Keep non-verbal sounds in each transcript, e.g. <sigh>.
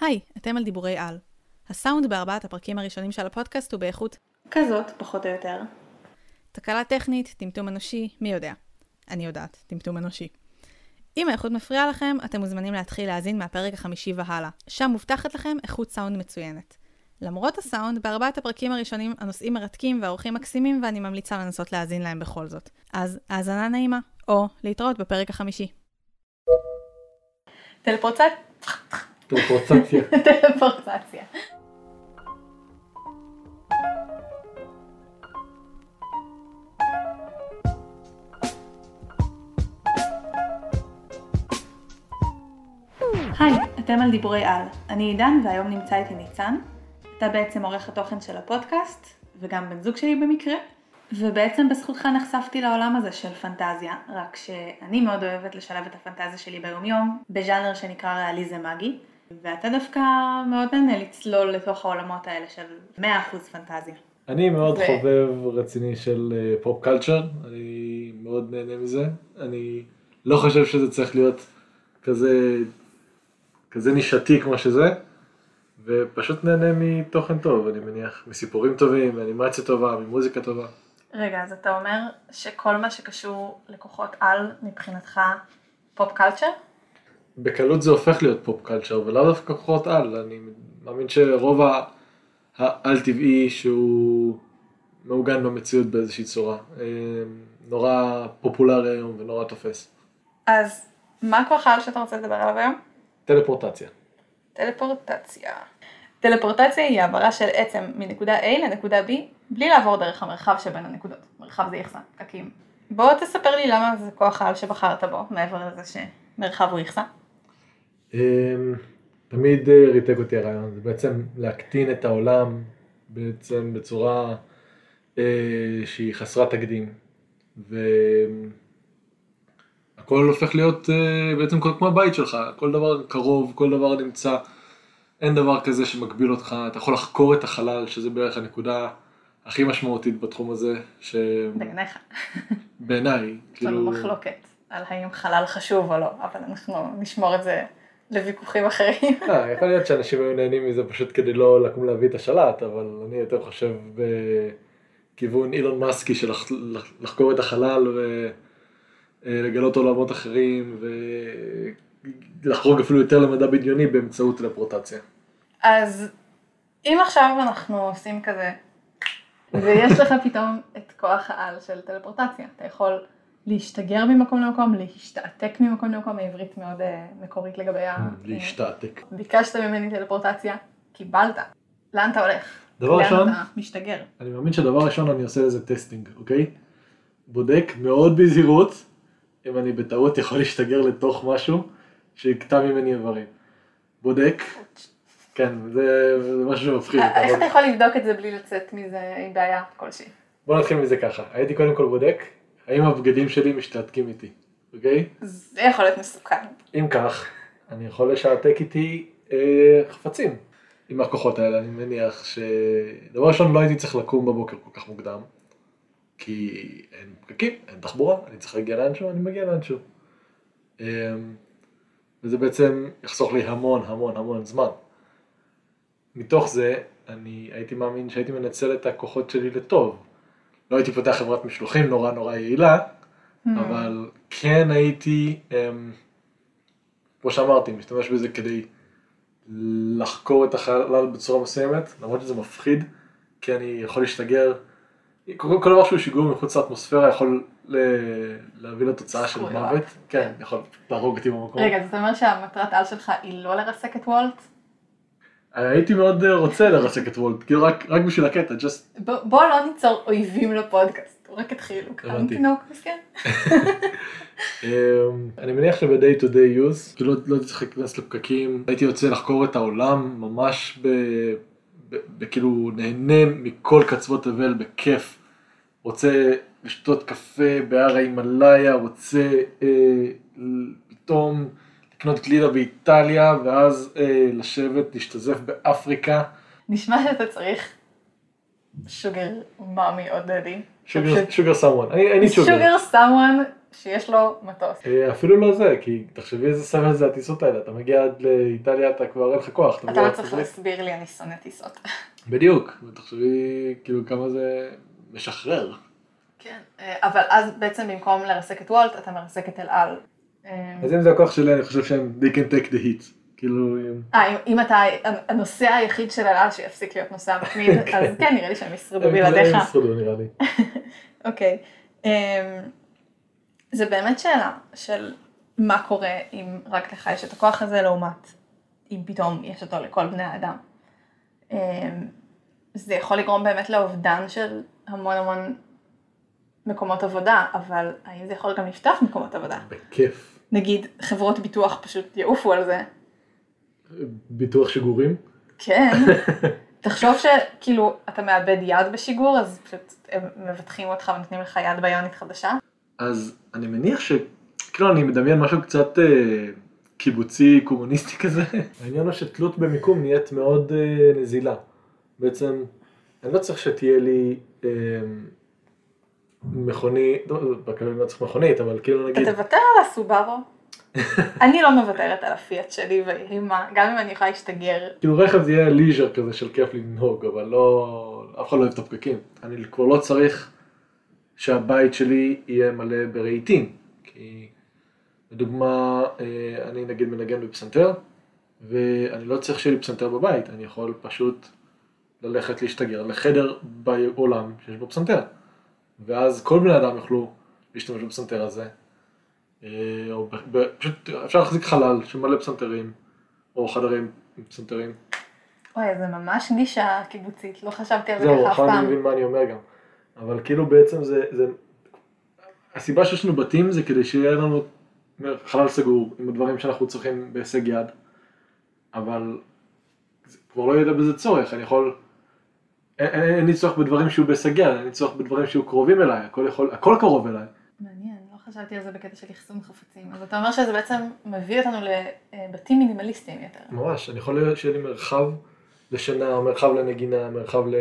היי, אתם על דיבורי על. הסאונד בארבעת הפרקים הראשונים של הפודקאסט הוא באיכות כזאת, פחות או יותר. תקלה טכנית, טמטום אנושי, מי יודע. אני יודעת, טמטום אנושי. אם האיכות מפריעה לכם, אתם מוזמנים להתחיל להאזין מהפרק החמישי והלאה. שם מובטחת לכם איכות סאונד מצוינת. למרות הסאונד, בארבעת הפרקים הראשונים הנושאים מרתקים והאורחים מקסימים ואני ממליצה לנסות להאזין להם בכל זאת. אז האזנה נעימה, או להתראות בפרק החמישי. טלפורצציה. טלפורצציה. <laughs> טלפורצציה. היי, אתם על דיבורי על. אני עידן והיום נמצא איתי ניצן. אתה בעצם עורך התוכן של הפודקאסט, וגם בן זוג שלי במקרה. ובעצם בזכותך נחשפתי לעולם הזה של פנטזיה, רק שאני מאוד אוהבת לשלב את הפנטזיה שלי ביומיום, בז'אנר שנקרא ריאליזם מגי, ואתה דווקא מאוד נהנה לצלול לתוך העולמות האלה של 100% פנטזיה. אני מאוד ו- חובב רציני של פופ קלצ'ר, אני מאוד נהנה מזה. אני לא חושב שזה צריך להיות כזה, כזה נישתי כמו שזה, ופשוט נהנה מתוכן טוב, אני מניח, מסיפורים טובים, מאנימציה טובה, ממוזיקה טובה. רגע, אז אתה אומר שכל מה שקשור לכוחות על מבחינתך pop culture? בקלות זה הופך להיות pop culture, ולאו דווקא כוחות על, אני מאמין שרוב העל טבעי שהוא מעוגן במציאות באיזושהי צורה, אה, נורא פופולרי היום ונורא תופס. אז מה כוח העל שאתה רוצה לדבר עליו היום? טלפורטציה. טלפורטציה. טלפורטציה היא העברה של עצם מנקודה A לנקודה B בלי לעבור דרך המרחב שבין הנקודות. מרחב זה יחסה, פקקים. בוא תספר לי למה זה כוח העל שבחרת בו, מעבר לזה שמרחב הוא יחסה. אמ, תמיד אה, ריתק אותי הרעיון, זה בעצם להקטין את העולם בעצם בצורה אה, שהיא חסרת תקדים. והכל הופך להיות אה, בעצם כמו הבית שלך, כל דבר קרוב, כל דבר נמצא, אין דבר כזה שמגביל אותך, אתה יכול לחקור את החלל, שזה בערך הנקודה הכי משמעותית בתחום הזה, בעיניך. שבעיניי, יש לנו כאילו, מחלוקת על האם חלל חשוב או לא, אבל אנחנו נשמור את זה לוויכוחים אחרים. אה, יכול להיות שאנשים היו נהנים מזה פשוט כדי לא לקום להביא את השלט, אבל אני יותר חושב בכיוון אילון מאסקי של לח- לח- לחקור את החלל ולגלות עולמות אחרים ולחרוג אפילו יותר למדע בדיוני באמצעות טלפורטציה. אז אם עכשיו אנחנו עושים כזה, ויש לך פתאום את כוח העל של טלפורטציה, אתה יכול להשתגר ממקום למקום, להשתעתק ממקום למקום, העברית מאוד אה, מקורית לגבי ה... להשתעתק. ביקשת ממני טלפורטציה, קיבלת. לאן אתה הולך? דבר ראשון, לאן אתה משתגר? אני מאמין שדבר ראשון אני עושה לזה testing, אוקיי? בודק מאוד בזהירות אם אני בטעות יכול להשתגר לתוך משהו שיקטע ממני איברים. בודק, כן, זה, זה משהו שמפחיד. איך אתה יכול לבדוק את זה בלי לצאת מזה עם בעיה כלשהי? בוא נתחיל מזה ככה, הייתי קודם כל בודק האם הבגדים שלי משתעתקים איתי, אוקיי? זה יכול להיות מסוכן. אם כך, אני יכול לשעתק איתי אה, חפצים עם הכוחות האלה, אני מניח שדבר ראשון לא הייתי צריך לקום בבוקר כל כך מוקדם, כי אין פקקים, אין תחבורה, אני צריך להגיע לאנשהו, אני מגיע לאנשהו. אה, וזה בעצם יחסוך לי המון המון המון זמן. מתוך זה, אני הייתי מאמין שהייתי מנצל את הכוחות שלי לטוב. לא הייתי פותח חברת משלוחים נורא נורא יעילה, אבל כן הייתי, אמ, כמו שאמרתי, משתמש בזה כדי לחקור את החלל בצורה מסוימת, למרות שזה מפחיד, כי אני יכול להשתגר, כל, כל דבר שהוא שיגור מחוץ לאטמוספירה יכול ל... להביא לתוצאה של. מוות, כן, יכול להרוג אותי במקום. רגע, אז אתה אומר שהמטרת על שלך היא לא לרסק את וולט? הייתי מאוד אה, רוצה לרסק את וולט, כאילו רק, רק בשביל הקטע, just ב- בוא לא ניצור אויבים לפודקאסט, רק התחיל, הוא קטן הבנתי. תינוק מסכן. <laughs> אני מניח שב-day to day use, כאילו לא הייתי צריך להיכנס לפקקים, הייתי יוצא לחקור את העולם ממש בכאילו נהנה מכל קצוות תבל בכיף. רוצה לשתות קפה בהר ההימאליה, רוצה אה, פתאום לקנות גלידה באיטליה, ואז אה, לשבת, להשתזף באפריקה. נשמע שאתה צריך sugar mommy או daddy. sugar someone, אני sugar. sugar someone שיש לו מטוס. אה, אפילו לא זה, כי תחשבי איזה סבל זה הטיסות האלה, אתה מגיע עד לאיטליה, אתה כבר אין לך כוח. אתה לא צריך להסביר לי, אני שונא טיסות. <laughs> בדיוק, ותחשבי כאילו כמה זה משחרר. כן, אה, אבל אז בעצם במקום לרסק את וולט, אתה מרסק את אל על. אז אם זה הכוח שלי, אני חושב שהם, they can take the heat. כאילו... אה, אם אתה הנוסע היחיד של אל על שיפסיק להיות נוסע מתמיד, <laughs> כן. אז כן, נראה לי שהם ישרדו בלעדיך. הם ישרדו נראה לי. <laughs> אוקיי. אמ, זה באמת שאלה של מה קורה אם רק לך יש את הכוח הזה לעומת אם פתאום יש אותו לכל בני האדם. אמ, זה יכול לגרום באמת לאובדן של המון המון מקומות עבודה, אבל האם זה יכול גם לפתוח מקומות עבודה? בכיף. נגיד חברות ביטוח פשוט יעופו על זה. ביטוח שיגורים? כן. <laughs> תחשוב שכאילו אתה מאבד יד בשיגור, אז פשוט הם מבטחים אותך ונותנים לך יד ביונית חדשה. אז אני מניח ש... כאילו אני מדמיין משהו קצת אה, קיבוצי קומוניסטי <laughs> כזה. העניין הוא שתלות במיקום נהיית מאוד אה, נזילה. בעצם, אני לא צריך שתהיה לי אה, מכונית, לא, בכלל לא צריך מכונית, אבל כאילו נגיד... אתה תוותר על הסובארו? <laughs> אני לא מוותרת על הפיאט שלי ויהי מה, גם אם אני יכולה להשתגר. כאילו רכב זה יהיה ליז'ר כזה של כיף לנהוג, אבל לא, אף אחד לא אוהב את הפקקים. אני כבר לא צריך שהבית שלי יהיה מלא ברהיטים. כי לדוגמה, אה, אני נגיד מנגן בפסנתר, ואני לא צריך שיהיה לי פסנתר בבית, אני יכול פשוט ללכת להשתגר לחדר בעולם שיש בו פסנתר. ואז כל בני אדם יוכלו להשתמש בפסנתר הזה. אה, או פשוט אפשר להחזיק חלל שמלא פסנתרים, או חדרים עם פסנתרים. אוי, זה ממש נישה קיבוצית, לא חשבתי על זה ככה אף פעם. זהו, עכשיו אני מבין מה אני אומר גם. אבל כאילו בעצם זה, זה... הסיבה שיש לנו בתים זה כדי שיהיה לנו חלל סגור עם הדברים שאנחנו צריכים בהישג יד, אבל כבר לא יהיה בזה צורך, אני יכול... אין, לי צורך בדברים בהישג יד, אין לי צורך בדברים שיהיו קרובים אליי, הכל, יכול, הכל קרוב אליי. מעניין, לא חשבתי על זה בקטע של אחסון חפצים, אז אתה אומר שזה בעצם מביא אותנו לבתים מינימליסטיים יותר. ממש, אני יכול שיהיה לי מרחב לשינה, מרחב לנגינה, מרחב ל...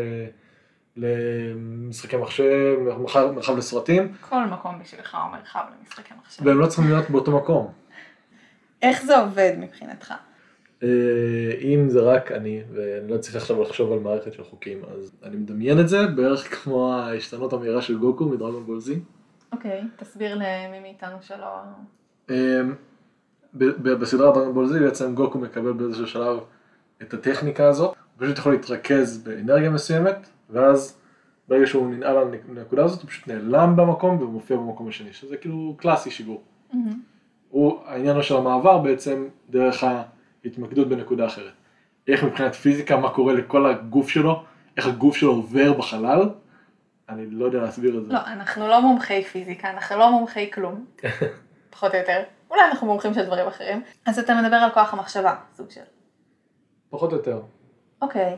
למשחקי מחשב, מרחב, מרחב לסרטים. כל מקום בשבילך הוא מרחב למשחקי מחשב. והם לא צריכים להיות באותו מקום. איך זה עובד מבחינתך? אה, אם זה רק אני, ואני לא צריך עכשיו לחשוב על מערכת של חוקים, אז אני מדמיין את זה בערך <laughs> כמו ההשתנות המהירה של גוקו מדרגון בול זי. אוקיי, תסביר למי מאיתנו שלא... אה, בסדרה דרגון בול זי בעצם גוקו מקבל באיזשהו שלב את הטכניקה הזאת, הוא פשוט יכול להתרכז באנרגיה מסוימת, ואז ברגע שהוא ננעל על הנקודה הזאת, הוא פשוט נעלם במקום ומופיע במקום השני, שזה כאילו קלאסי שיגור. Mm-hmm. הוא, העניין של המעבר בעצם דרך ההתמקדות בנקודה אחרת. איך מבחינת פיזיקה, מה קורה לכל הגוף שלו, איך הגוף שלו עובר בחלל, אני לא יודע להסביר את זה. לא, אנחנו לא מומחי פיזיקה, אנחנו לא מומחי כלום, <laughs> פחות או יותר. אולי אנחנו מומחים של דברים אחרים. אז אתה מדבר על כוח המחשבה, סוג של. פחות או יותר. אוקיי.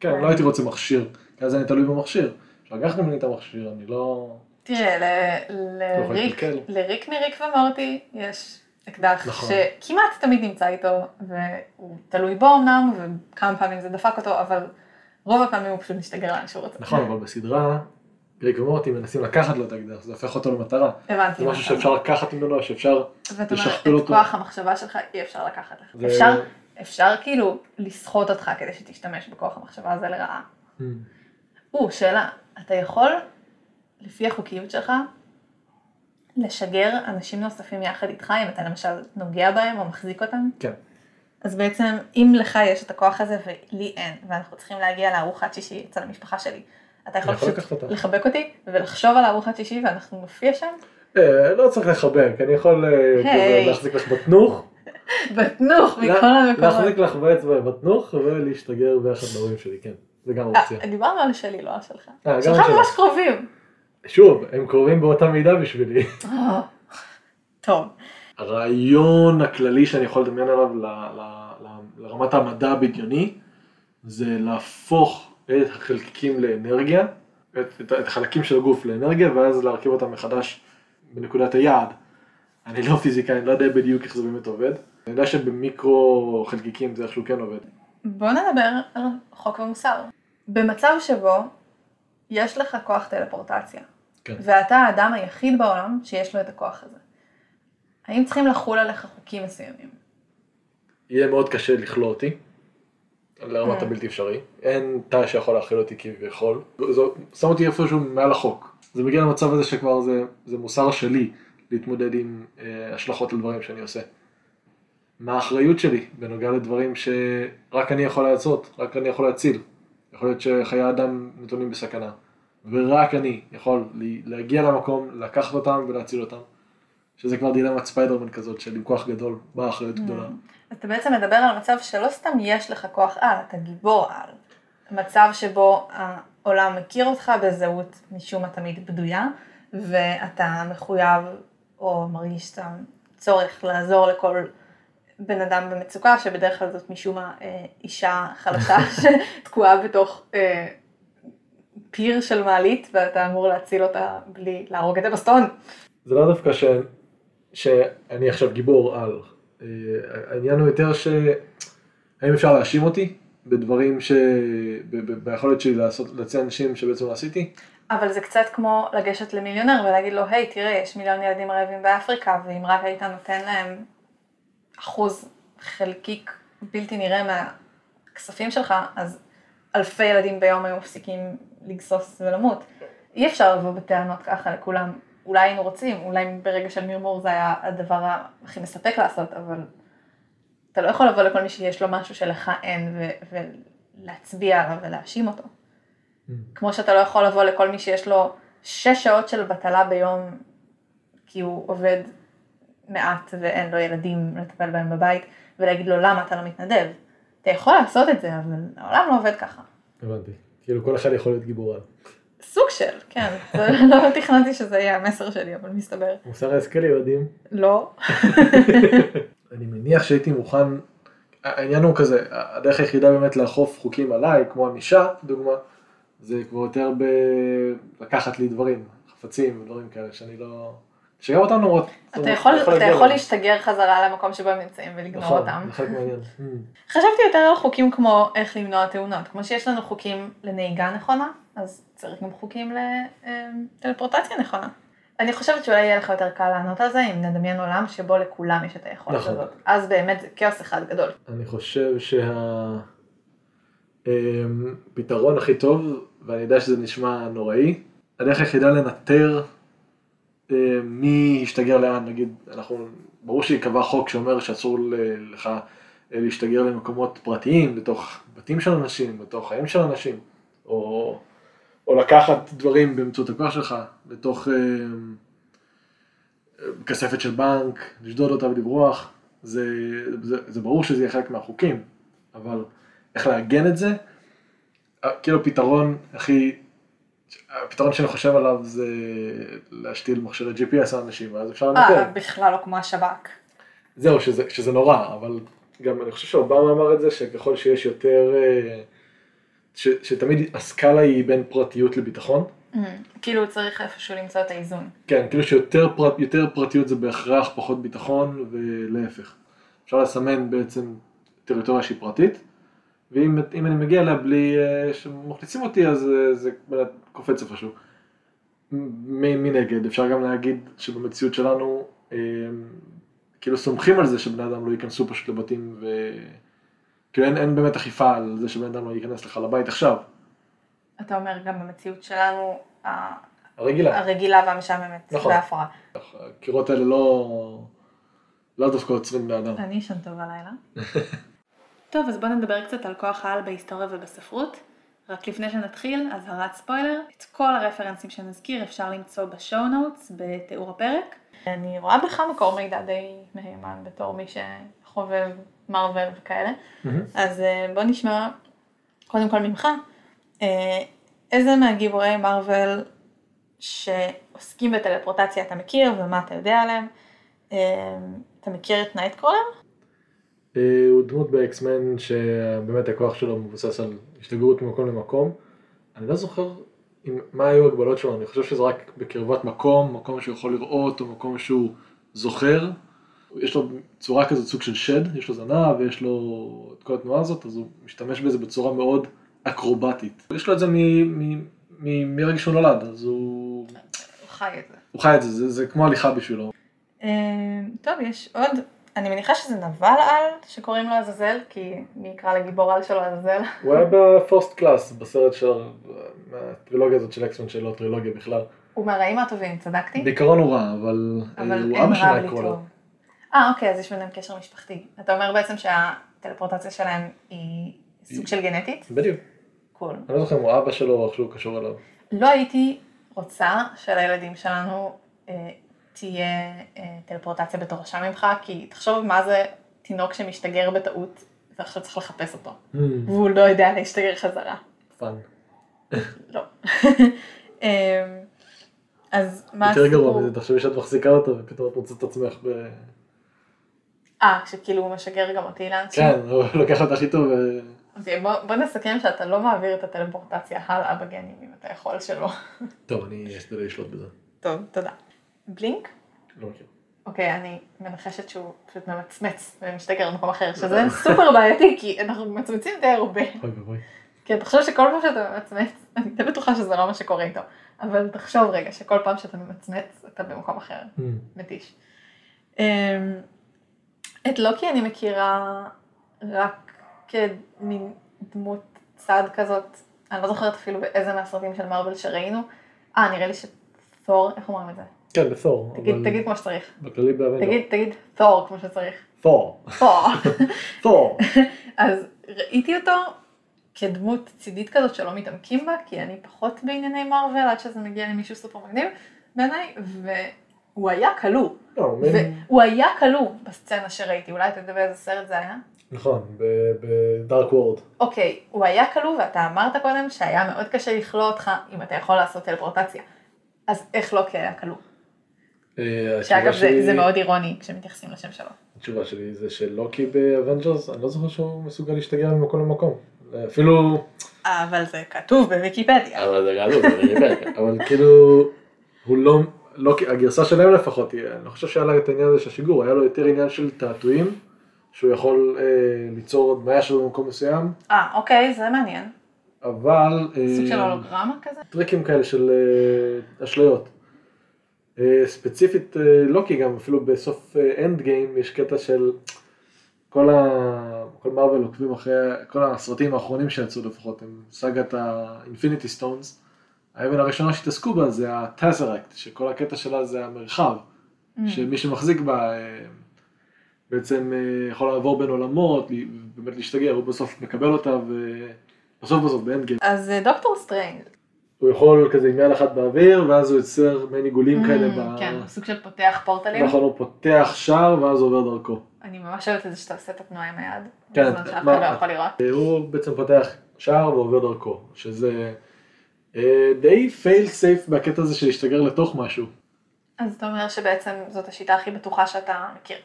כן, לא הייתי רוצה מכשיר, כי אז אני תלוי במכשיר. אפשר לקחת ממני את המכשיר, אני לא... תראה, לא לריק מריק ומורטי יש אקדח נכון. שכמעט תמיד נמצא איתו, והוא תלוי בו אמנם, וכמה פעמים זה דפק אותו, אבל רוב הפעמים הוא פשוט משתגר לאן שהוא רוצה. נכון, אבל בסדרה, ריק ומורטי מנסים לקחת לו את האקדח, זה הופך אותו למטרה. הבנתי. זה משהו שאפשר לקחת ממנו, שאפשר לשכפל אותו. ואת כוח המחשבה שלך אי אפשר לקחת לך. אפשר אפשר כאילו לסחוט אותך כדי שתשתמש בכוח המחשבה הזה לרעה. Mm. או, שאלה, אתה יכול, לפי החוקיות שלך, לשגר אנשים נוספים יחד איתך, אם אתה למשל נוגע בהם או מחזיק אותם? כן. אז בעצם, אם לך יש את הכוח הזה ולי אין, ואנחנו צריכים להגיע לארוחת שישי אצל המשפחה שלי, אתה יכול פשוט לחבק אותי ולחשוב על ארוחת שישי ואנחנו נופיע שם? אה, לא צריך לחבק, אני יכול אה, להחזיק לך בתנוך. <laughs> בתנוך מכל המקומות. להחזיק לך באצבע בתנוך ולהשתגר ביחד להורים שלי, כן. זה גם אופציה. אה, דיברנו על שלי, לא על שלך. שלך ממש קרובים. שוב, הם קרובים באותה מידה בשבילי. <laughs> טוב. הרעיון הכללי שאני יכול לדמיין עליו לרמת המדע הבדיוני, זה להפוך את החלקיקים לאנרגיה, את החלקים של הגוף לאנרגיה, ואז להרכיב אותם מחדש בנקודת היעד. אני לא פיזיקאי, אני לא יודע בדיוק איך זה באמת עובד. אני יודע שבמיקרו חלקיקים זה איכשהו כן עובד. בוא נדבר על חוק ומוסר. במצב שבו יש לך כוח טלפורטציה, כן. ואתה האדם היחיד בעולם שיש לו את הכוח הזה. האם צריכים לחול עליך חוקים מסוימים? יהיה מאוד קשה לכלוא אותי, לרמת Mm. הבלתי אפשרי. אין תא שיכול להכיל אותי כביכול. זה שם אותי איפשהו מעל החוק. זה מגיע למצב הזה שכבר זה, זה מוסר שלי להתמודד עם אה, השלכות על דברים שאני עושה. מה האחריות שלי בנוגע לדברים שרק אני יכול לעשות, רק אני יכול להציל. יכול להיות שחיי אדם נתונים בסכנה. ורק אני יכול להגיע למקום, לקחת אותם ולהציל אותם. שזה כבר דילמת ספיידרמן כזאת של עם כוח גדול, באה אחריות גדולה. אז אתה בעצם מדבר על מצב שלא סתם יש לך כוח על, אתה גיבור על. מצב שבו העולם מכיר אותך בזהות משום מה תמיד בדויה, ואתה מחויב או מרגיש את הצורך לעזור לכל בן אדם במצוקה, שבדרך כלל זאת משום מה אה, אישה חלשה <laughs> שתקועה בתוך אה, פיר של מעלית, ואתה אמור להציל אותה בלי להרוג את הבסטון. זה לא דווקא ש... שאני עכשיו גיבור על. אה, העניין הוא יותר ש... האם אפשר להאשים אותי בדברים ש... ב- ב- ביכולת שלי לעשות, להציע אנשים שבעצם לא עשיתי? אבל זה קצת כמו לגשת למיליונר ולהגיד לו, היי, תראה, יש מיליון ילדים רעבים באפריקה, ואם רק היית נותן להם אחוז חלקיק בלתי נראה מהכספים שלך, אז אלפי ילדים ביום היו מפסיקים לגסוס ולמות. אי אפשר לבוא בטענות ככה לכולם. אולי היינו רוצים, אולי ברגע של מרמור זה היה הדבר הכי מספק לעשות, אבל אתה לא יכול לבוא לכל מי שיש לו משהו שלך אין ו- ולהצביע עליו ולהאשים אותו. כמו שאתה לא יכול לבוא לכל מי שיש לו שש שעות של בטלה ביום, כי הוא עובד מעט ואין לו ילדים לטפל בהם בבית, ולהגיד לו למה אתה לא מתנדב. אתה יכול לעשות את זה, אבל העולם לא עובד ככה. הבנתי. כאילו כל אחד יכול להיות גיבור על. סוג של, כן. <laughs> לא תכננתי שזה יהיה המסר שלי, אבל מסתבר. מוסר ההשכל ילדים. לא. <laughs> אני מניח שהייתי מוכן, העניין הוא כזה, הדרך היחידה באמת לאכוף חוקים עליי, כמו ענישה, דוגמה, זה כבר יותר בלקחת לי דברים, חפצים ודברים כאלה, שאני לא... שגם אותם למרות. אתה יכול, אתה יכול. להשתגר חזרה למקום שבו הם נמצאים ולגנוב נכון, אותם. <laughs> Mm. חשבתי יותר על חוקים כמו איך למנוע תאונות. כמו שיש לנו חוקים לנהיגה נכונה, אז צריך גם חוקים לטלפורטציה נכונה. אני חושבת שאולי יהיה לך יותר קל לענות על זה אם נדמיין עולם שבו לכולם יש את היכולת נכון. הזאת. אז באמת זה כאוס אחד גדול. אני חושב שהפתרון הכי טוב, ואני יודע שזה נשמע נוראי, הדרך היחידה לנטר מי ישתגר לאן, נגיד, אנחנו, ברור שייקבע חוק שאומר שאסור לך אה, להשתגר למקומות פרטיים, לתוך בתים של אנשים, בתוך חיים של אנשים, או, או לקחת דברים באמצעות הכוח שלך, לתוך אה, אה, כספת של בנק, לשדוד אותה ולברוח, זה, זה, זה ברור שזה יהיה חלק מהחוקים, אבל איך לעגן את זה, אה, כאילו הפתרון הכי, הפתרון שאני חושב עליו זה להשתיל מכשירי GPS על אנשים, ואז אפשר לנטר. אה, בכלל לא כמו השב"כ. זהו, שזה, שזה נורא, אבל גם אני חושב שאובמה אמר את זה, שככל שיש יותר, אה, ש, שתמיד הסקאלה היא בין פרטיות לביטחון. כאילו צריך איפשהו למצוא את האיזון. כן, כאילו שיותר פרט, פרטיות זה בהכרח פחות ביטחון, ולהפך. אפשר לסמן בעצם טריטוריה שהיא פרטית, ואם אם אני מגיע אליה בלי אה, שמכניסים אותי, אז אה, זה קופץ איפשהו. מנגד, אפשר גם להגיד שבמציאות שלנו, אה, כאילו סומכים על זה שבני אדם לא ייכנסו פשוט לבתים, ו... כאילו אין, אין באמת אכיפה על זה שבן אדם לא ייכנס לך לבית עכשיו, אתה אומר גם במציאות שלנו, הרגילה. הרגילה והמשעממת, נכון. וההפרעה. הקירות האלה לא, לא דווקא עוצרים בני אדם. אני אשן טוב הלילה. <laughs> טוב, אז בואו נדבר קצת על כוח העל בהיסטוריה ובספרות. רק לפני שנתחיל, אזהרת ספוילר. את כל הרפרנסים שנזכיר אפשר למצוא בשואו נוטס בתיאור הפרק. אני רואה בך מקור מידע די מהימן בתור מי שחובב מארוול וכאלה. מהמם. אז אה, בוא נשמע קודם כל ממך, אה, איזה מהגיבורי מארוול שעוסקים בטלפורטציה אתה מכיר ומה אתה יודע עליהם? אה, אתה מכיר את Nightcrawler? אה, הוא דמות ב X-Men שבאמת הכוח שלו מבוסס על השתגרות ממקום למקום. אני לא זוכר עם, מה היו הגבלות שלו, אני חושב שזה רק בקרבת מקום, מקום שהוא יכול לראות או מקום שהוא זוכר. יש לו צורה כזאת סוג של שד, יש לו זנב ויש לו את כל התנועה הזאת, אז הוא משתמש בזה בצורה מאוד אקרובטית. יש לו את זה מרגע שהוא נולד, אז הוא... חי את זה. הוא חי את זה, זה, זה כמו הליכה בשבילו. אה, טוב, יש עוד, אני מניחה שזה נבל על שקוראים לו עזאזל, כי מי יקרא לגיבור על שלו עזאזל? <laughs> הוא היה ב First Class, בסרט של הטרילוגיה הזאת של X-Men שלו, טרילוגיה בכלל. הוא מהרעים הטובים, צדקתי? בעיקרון הוא רע, אבל, אבל הוא אבא שלה. טוב. אה, אוקיי, אז יש ביניהם קשר משפחתי. אתה אומר בעצם שהטלפורטציה שלהם היא סוג של גנטית? בדיוק. cool. אני לא זוכר אם הוא אבא שלו או איך שהוא קשור אליו. לא הייתי רוצה שלילדים שלנו אה, תהיה אה, טלפורטציה בתורשה ממך, כי תחשוב מה זה תינוק שמשתגר בטעות, ועכשיו צריך לחפש אותו, והוא לא יודע להשתגר חזרה. fun. <laughs> לא. <laughs> אמ, אז מה יותר גרוע הסיפור? מזה, תחשבי שאת מחזיקה אותו ופתאום את מוצאת את עצמך ב... אה, שכאילו הוא משגר גם אותי לאנשים? כן, הוא לוקח אותך איתו ו... אוקיי, בוא, בוא נסכם שאתה לא מעביר את הטלפורטציה הלאה בגנים, אם אתה יכול שלא. טוב, אני אשתדל לשלוט בזה. טוב, תודה. בלינק? לא מכיר. אוקיי, אני מנחשת שהוא פשוט ממצמץ ומשתגר במקום אחר, שזה סופר בעייתי, כי אנחנו ממצמצים די הרבה. אוי ואבוי. כן, תחשוב שכל פעם שאתה ממצמץ, אני די בטוחה שזה לא מה שקורה איתו, אבל תחשוב רגע שכל פעם שאתה ממצמץ, אתה במקום אחר. Hmm. מתיש. אמ, את לוקי אני מכירה רק כמין דמות צד כזאת, אני לא זוכרת אפילו באיזה מהסרטים של מרוויל שראינו. אה, נראה לי שתור, איך אומרים את זה? כן, בתור. תגיד, אבל תגיד כמו שצריך. בכללי ב Avengers. תגיד, תגיד תור כמו שצריך. תור. תור. <laughs> תור. <laughs> אז ראיתי אותו כדמות צידית כזאת שלא מתעמקים בה, כי אני פחות בענייני מרוויל עד שזה מגיע למישהו סופר מגניב בעיניי, והוא היה כלוא. לא, והוא היה כלוא בסצנה שראיתי, אולי אתה יודע באיזה סרט זה היה? נכון, ב Dark World. אוקיי, הוא היה כלוא ואתה אמרת קודם שהיה מאוד קשה לכלוא אותך אם אתה יכול לעשות טלפורטציה. אז איך לוקי היה כלוא? אה, שאגב זה, זה מאוד אירוני כשמתייחסים לשם שלו. התשובה שלי זה שלוקי ב Avengers, אני לא זוכר שהוא מסוגל להשתגר ממקום למקום. אפילו... אבל זה כתוב בוויקיפדיה. אבל זה זה ריבק. <laughs> אבל כאילו, הוא לא... לוקי, הגרסה שלהם לפחות, אני לא חושב שהיה לה את העניין הזה של השיגור, היה לו יותר עניין של תעתועים, שהוא יכול אה, ליצור הדמיה שלו במקום מסוים, אה, אוקיי, זה מעניין. אבל... אה, סוג של הולוגרמה כזה? טריקים כאלה של אה, אשליות. אה, ספציפית אה, לוקי גם, אפילו בסוף Endgame יש קטע של כל, ה... כל מרוויל עוקבים אחרי כל הסרטים האחרונים שיצאו לפחות, הם סאגת ה Infinity Stones. האבן הראשונה שהתעסקו בה זה ה Tesseract, שכל הקטע שלה זה המרחב, Mm. שמי שמחזיק בה אה, בעצם אה, יכול לעבור בין עולמות, באמת להשתגר, הוא בסוף מקבל אותה ובסוף בסוף ב Endgame. אז אה, דוקטור סטריינג'. הוא יכול כזה עם יד אחת באוויר, ואז הוא יוצר מעין עיגולים כאלה. Mm, ב... כן, סוג של פותח פורטלים. נכון, הוא פותח שער ואז עובר דרכו. אני ממש אוהבת את זה שאתה עושה את התנועה עם היד. כן, בזמן שאף מה- אחד לא יכול לראות. הוא בעצם פותח שער ועובר דרכו, שזה אה, די פייל סייף בקטע הזה של להשתגר לתוך משהו. אז אתה אומר שבעצם זאת השיטה הכי בטוחה שאתה מכיר.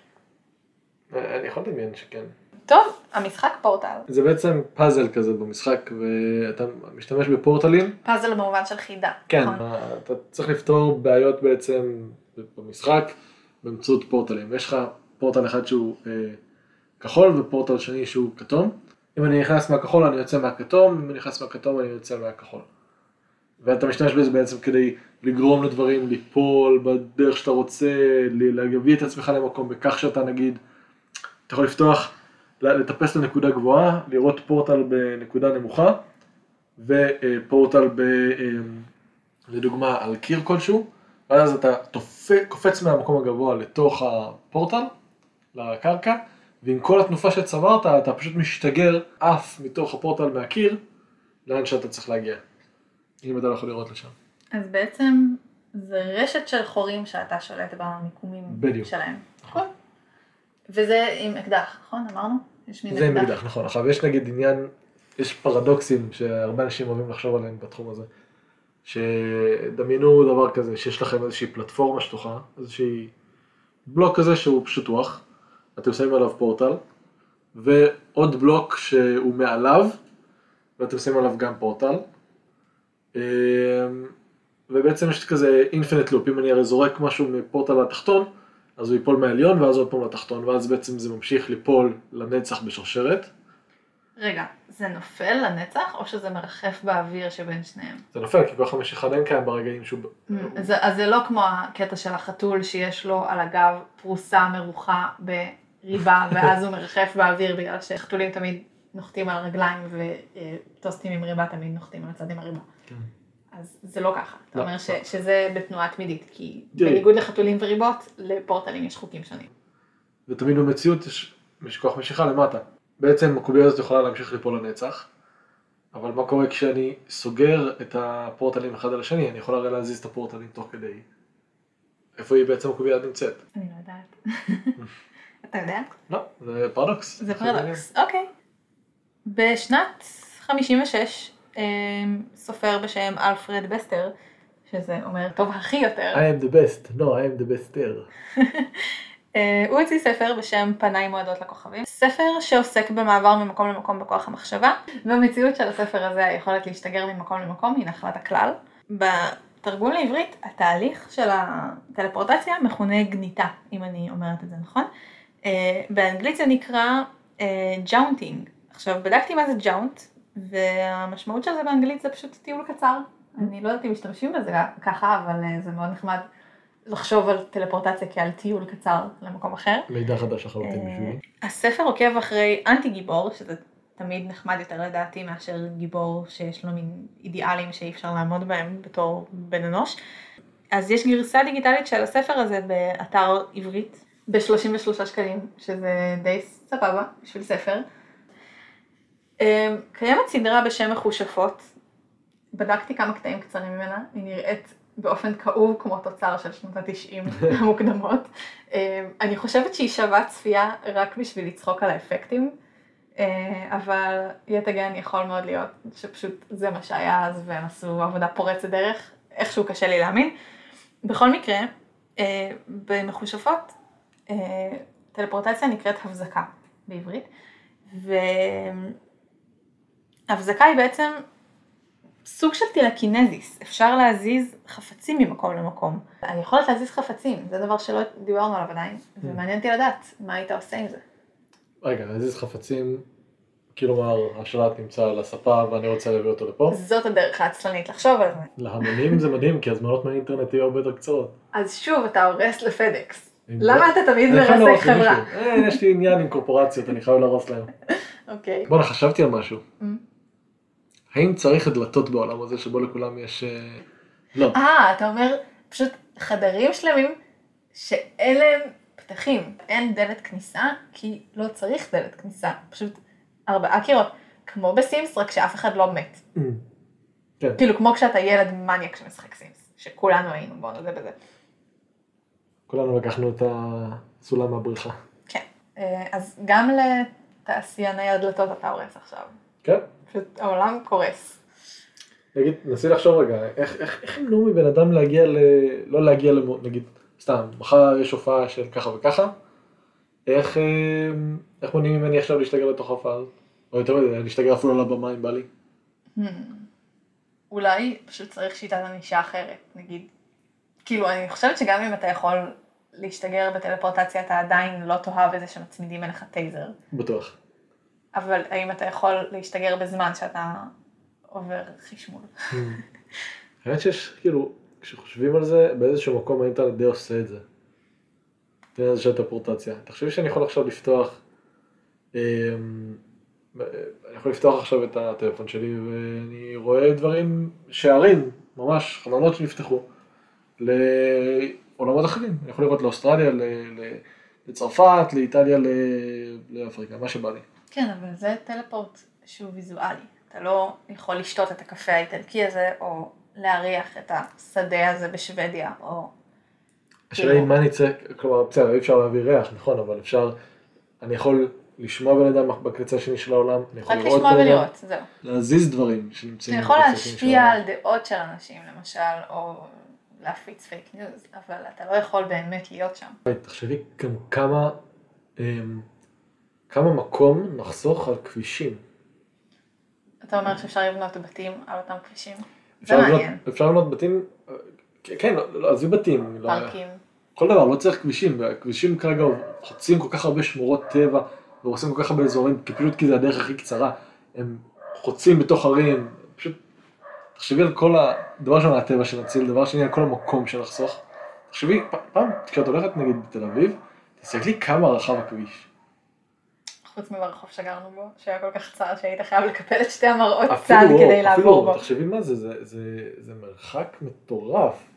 אה, אני יכול לדמיין שכן. טוב, המשחק פורטל. זה בעצם פאזל כזה במשחק, ואתה משתמש בפורטלים. פאזל במובן של חידה. כן, נכון? אתה צריך לפתור בעיות בעצם במשחק באמצעות פורטלים. יש לך פורטל אחד שהוא אה, כחול ופורטל שני שהוא כתום. אם אני נכנס מהכחול אני יוצא מהכתום, אם אני נכנס מהכתום אני יוצא מהכחול. ואתה משתמש בזה בעצם כדי לגרום לדברים ליפול בדרך שאתה רוצה, להביא את עצמך למקום בכך שאתה נגיד, אתה יכול לפתוח, לטפס לנקודה גבוהה, לראות פורטל בנקודה נמוכה, ופורטל ב... אה, לדוגמה על קיר כלשהו, ואז אתה תופ... קופץ מהמקום הגבוה לתוך הפורטל, לקרקע, ועם כל התנופה שצברת אתה פשוט משתגר עף מתוך הפורטל מהקיר, לאן שאתה צריך להגיע. אם אתה לא יכול לראות לשם. אז בעצם זה רשת של חורים שאתה שולט במיקומים בדיוק. שלהם. נכון. וזה עם אקדח, נכון? אמרנו? יש מין זה עם אקדח, נכון. עכשיו יש נגיד עניין, יש פרדוקסים שהרבה אנשים אוהבים לחשוב עליהם בתחום הזה. שדמיינו דבר כזה, שיש לכם איזושהי פלטפורמה שטוחה, איזושהי בלוק כזה שהוא פשוטוח, אתם שמים עליו פורטל, ועוד בלוק שהוא מעליו, ואתם שמים עליו גם פורטל. אמ, ובעצם יש כזה אינפינט לופ, אם אני הרי זורק משהו מפורטל לתחתון, אז הוא ייפול מהעליון ואז עוד פעם לתחתון, ואז בעצם זה ממשיך ליפול לנצח בשרשרת. רגע, זה נופל לנצח או שזה מרחף באוויר שבין שניהם? זה נופל כי כוח המשיכה אין קיים ברגעים שהוא... Mm, זה, אז זה לא כמו הקטע של החתול שיש לו על הגב פרוסה מרוחה בריבה <laughs> ואז הוא מרחף באוויר בגלל שחתולים תמיד נוחתים על הרגליים וטוסטים עם ריבה תמיד נוחתים על הצד עם הריבה. כן. אז זה לא ככה, אתה לא, אומר ש, לא. שזה בתנועה תמידית, כי בניגוד לחתולים וריבות, לפורטלים יש חוקים שונים. ותמיד במציאות יש כוח משיכה למטה. בעצם הקובייה הזאת יכולה להמשיך ליפול לנצח, אבל מה קורה כשאני סוגר את הפורטלים אחד על השני, אני יכול הרי להזיז את הפורטלים תוך כדי. איפה היא בעצם הקובייה נמצאת? אני לא יודעת. <laughs> אתה יודע? לא, זה פרדוקס. זה פרדוקס, אוקיי. בשנת 56, אמ, סופר בשם אלפרד בסטר, שזה אומר טוב הכי יותר. I am the best, no, I am the bester. <laughs> אה, הוא הוציא ספר בשם פניי מועדות לכוכבים, ספר שעוסק במעבר ממקום למקום בכוח המחשבה. במציאות של הספר הזה היכולת להשתגר ממקום למקום היא נחלת הכלל. בתרגום לעברית התהליך של הטלפורטציה מכונה גניטה, אם אני אומרת את זה נכון. אה, באנגלית זה נקרא jaunting. אה, עכשיו בדקתי מה זה jaunt, והמשמעות של זה באנגלית זה פשוט טיול קצר. אני לא יודעת אם משתמשים בזה ככה, אבל זה מאוד נחמד לחשוב על טלפורטציה כעל טיול קצר למקום אחר. מידע חדש לחלוטין אה, בשבילי. הספר עוקב אחרי אנטי גיבור, שזה תמיד נחמד יותר לדעתי מאשר גיבור שיש לו מין אידיאלים שאי אפשר לעמוד בהם בתור בן אנוש. אז יש גרסה דיגיטלית של הספר הזה באתר עברית ב-33 שקלים, שזה די סבבה בשביל ספר. אה, קיימת סדרה בשם מחושפות, בדקתי כמה קטעים קצרים ממנה, היא נראית באופן כאוב כמו תוצר של שנות התשעים <laughs> המוקדמות. אה, אני חושבת שהיא שווה צפייה רק בשביל לצחוק על האפקטים, אה, אבל יט אגן יכול מאוד להיות שפשוט זה מה שהיה אז והם עשו עבודה פורצת דרך, איכשהו קשה לי להאמין. בכל מקרה, אה, במחושפות טלפורטציה נקראת הבזקה בעברית, והבזקה היא בעצם סוג של טילקינזיס, אפשר להזיז חפצים ממקום למקום. היכולת להזיז חפצים, זה דבר שלא דיברנו עליו עדיין, mm. ומעניין אותי לדעת מה היית עושה עם זה. רגע, להזיז חפצים, כלומר השלט נמצא על הספה ואני רוצה להביא אותו לפה? זאת הדרך העצלנית לחשוב על זה. להמונים זה מדהים, כי הזמנות מהאינטרנט יהיו הרבה יותר קצרות. אז שוב, אתה הורס לפדקס. למה אתה תמיד מרסק חברה? אה, יש לי עניין עם קורפורציות, אני חייב להרוס להם. <laughs> אוקיי. בואנה, חשבתי על משהו. האם צריך דלתות בעולם הזה שבו לכולם יש... אה, לא. אה, אתה אומר פשוט חדרים שלמים שאין להם פתחים, אין דלת כניסה, כי לא צריך דלת כניסה, פשוט ארבעה קירות, כמו בסימס, רק שאף אחד לא מת. Mm. כן. כאילו כמו כשאתה ילד מניאק שמשחק סימס, שכולנו היינו, בואו נודה בזה. כולנו לקחנו את הסולם מהבריכה. כן, אה, אז גם לתעשייני הדלתות אתה הורס עכשיו. כן. פשוט העולם קורס. נגיד, נסי לחשוב רגע, איך, איך, איך ימנעו מבן אדם להגיע ל... לא להגיע ל... נגיד, סתם, מחר יש הופעה של ככה וככה, איך, אה, איך מונעים ממני עכשיו להשתגר לתוך ההופעה הזאת? או יותר מדי, להשתגר אפילו על הבמה אם בא לי. Hmm. אולי פשוט צריך שיטת ענישה אחרת, נגיד. כאילו, אני חושבת שגם אם אתה יכול להשתגר בטלפורטציה, אתה עדיין לא תאהב את זה שמצמידים אליך טייזר. בטוח. אבל האם אתה יכול להשתגר בזמן שאתה עובר חשמול? <laughs> האמת שיש, כאילו, כשחושבים על זה, באיזשהו מקום האינטרנט די עושה את זה. תן איזושהי טלפורטציה. תחשבי שאני יכול עכשיו לפתוח, אמ, אני יכול לפתוח עכשיו את הטלפון שלי ואני רואה דברים, שערים, ממש, חלונות שנפתחו, לעולמות אחרים. אני יכול לראות לאוסטרליה, לצרפת, לאיטליה, לאפריקה, מה שבא לי. כן, אבל זה טלפורט שהוא ויזואלי. אתה לא יכול לשתות את הקפה האיטלקי הזה, או להריח את השדה הזה בשוודיה, או... השאלה היא מה נצא, כלומר, בסדר, אי אפשר להביא ריח, נכון, אבל אפשר, אני יכול לשמוע בן אדם בקצה השני של העולם, אני יכול לראות בן אדם, רק לשמוע ולראות, זהו. להזיז דברים שנמצאים בקצה השני של העולם. אתה יכול להשפיע על דעות של אנשים, למשל, או להפיץ פייק ניוז, אבל אתה לא יכול באמת להיות שם. תחשבי גם כמה... כמה מקום נחסוך על כבישים. אתה אומר שאפשר לבנות בתים על אותם כבישים? זה מעניין. אפשר לבנות בתים, כן, לא, לא, עזבי בתים. פארקים. כל דבר, לא צריך כבישים, כבישים כרגע חוצים כל כך הרבה שמורות טבע והורסים כל כך הרבה אזורים, כי פשוט כי זה הדרך הכי קצרה. הם חוצים בתוך ערים, פשוט, תחשבי על כל הדבר ראשון הטבע שנציל, דבר שני על כל המקום שנחסוך. תחשבי, פעם, כשאת הולכת נגיד בתל אביב, תסתכלי כמה רחב הכביש. חוץ מברחוב שגרנו בו, שהיה כל כך צר שהיית חייב לקפל את שתי המראות צד כדי לעבור בו. תחשבי מה זה, זה, זה, זה מרחק מטורף.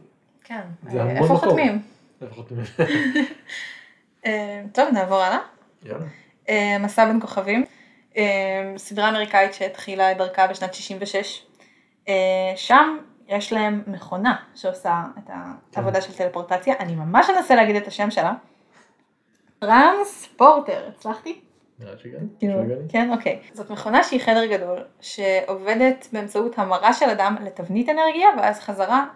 כן, המון איפה חותמים? איפה חותמים? <laughs> אה, טוב, נעבור הלאה. יאללה. אה, מסע בין כוכבים, אה, סדרה אמריקאית שהתחילה את דרכה בשנת 66. שם יש להם מכונה שעושה את כן. העבודה של טלפורטציה, אני ממש אנסה להגיד את השם שלה. טרנספורטר, הצלחתי? כאילו, כן, אוקיי. זאת מכונה שהיא חדר גדול, שעובדת באמצעות המרה של אדם לתבנית אנרגיה, ואז חזרה